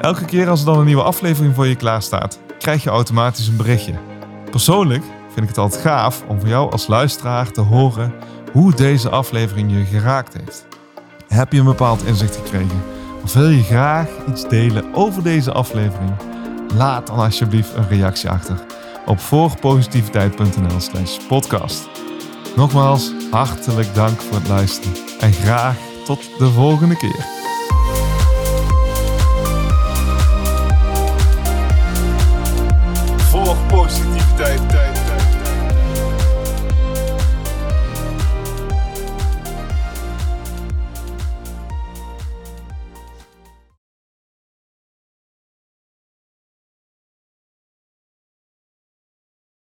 Elke keer als er dan een nieuwe aflevering voor je klaar staat, krijg je automatisch een berichtje. Persoonlijk vind ik het altijd gaaf om voor jou als luisteraar te horen hoe deze aflevering je geraakt heeft. Heb je een bepaald inzicht gekregen? Of wil je graag iets delen over deze aflevering? Laat dan alsjeblieft een reactie achter op voorpositiviteit.nl/slash podcast. Nogmaals, hartelijk dank voor het luisteren en graag tot de volgende keer. Voor positiviteit.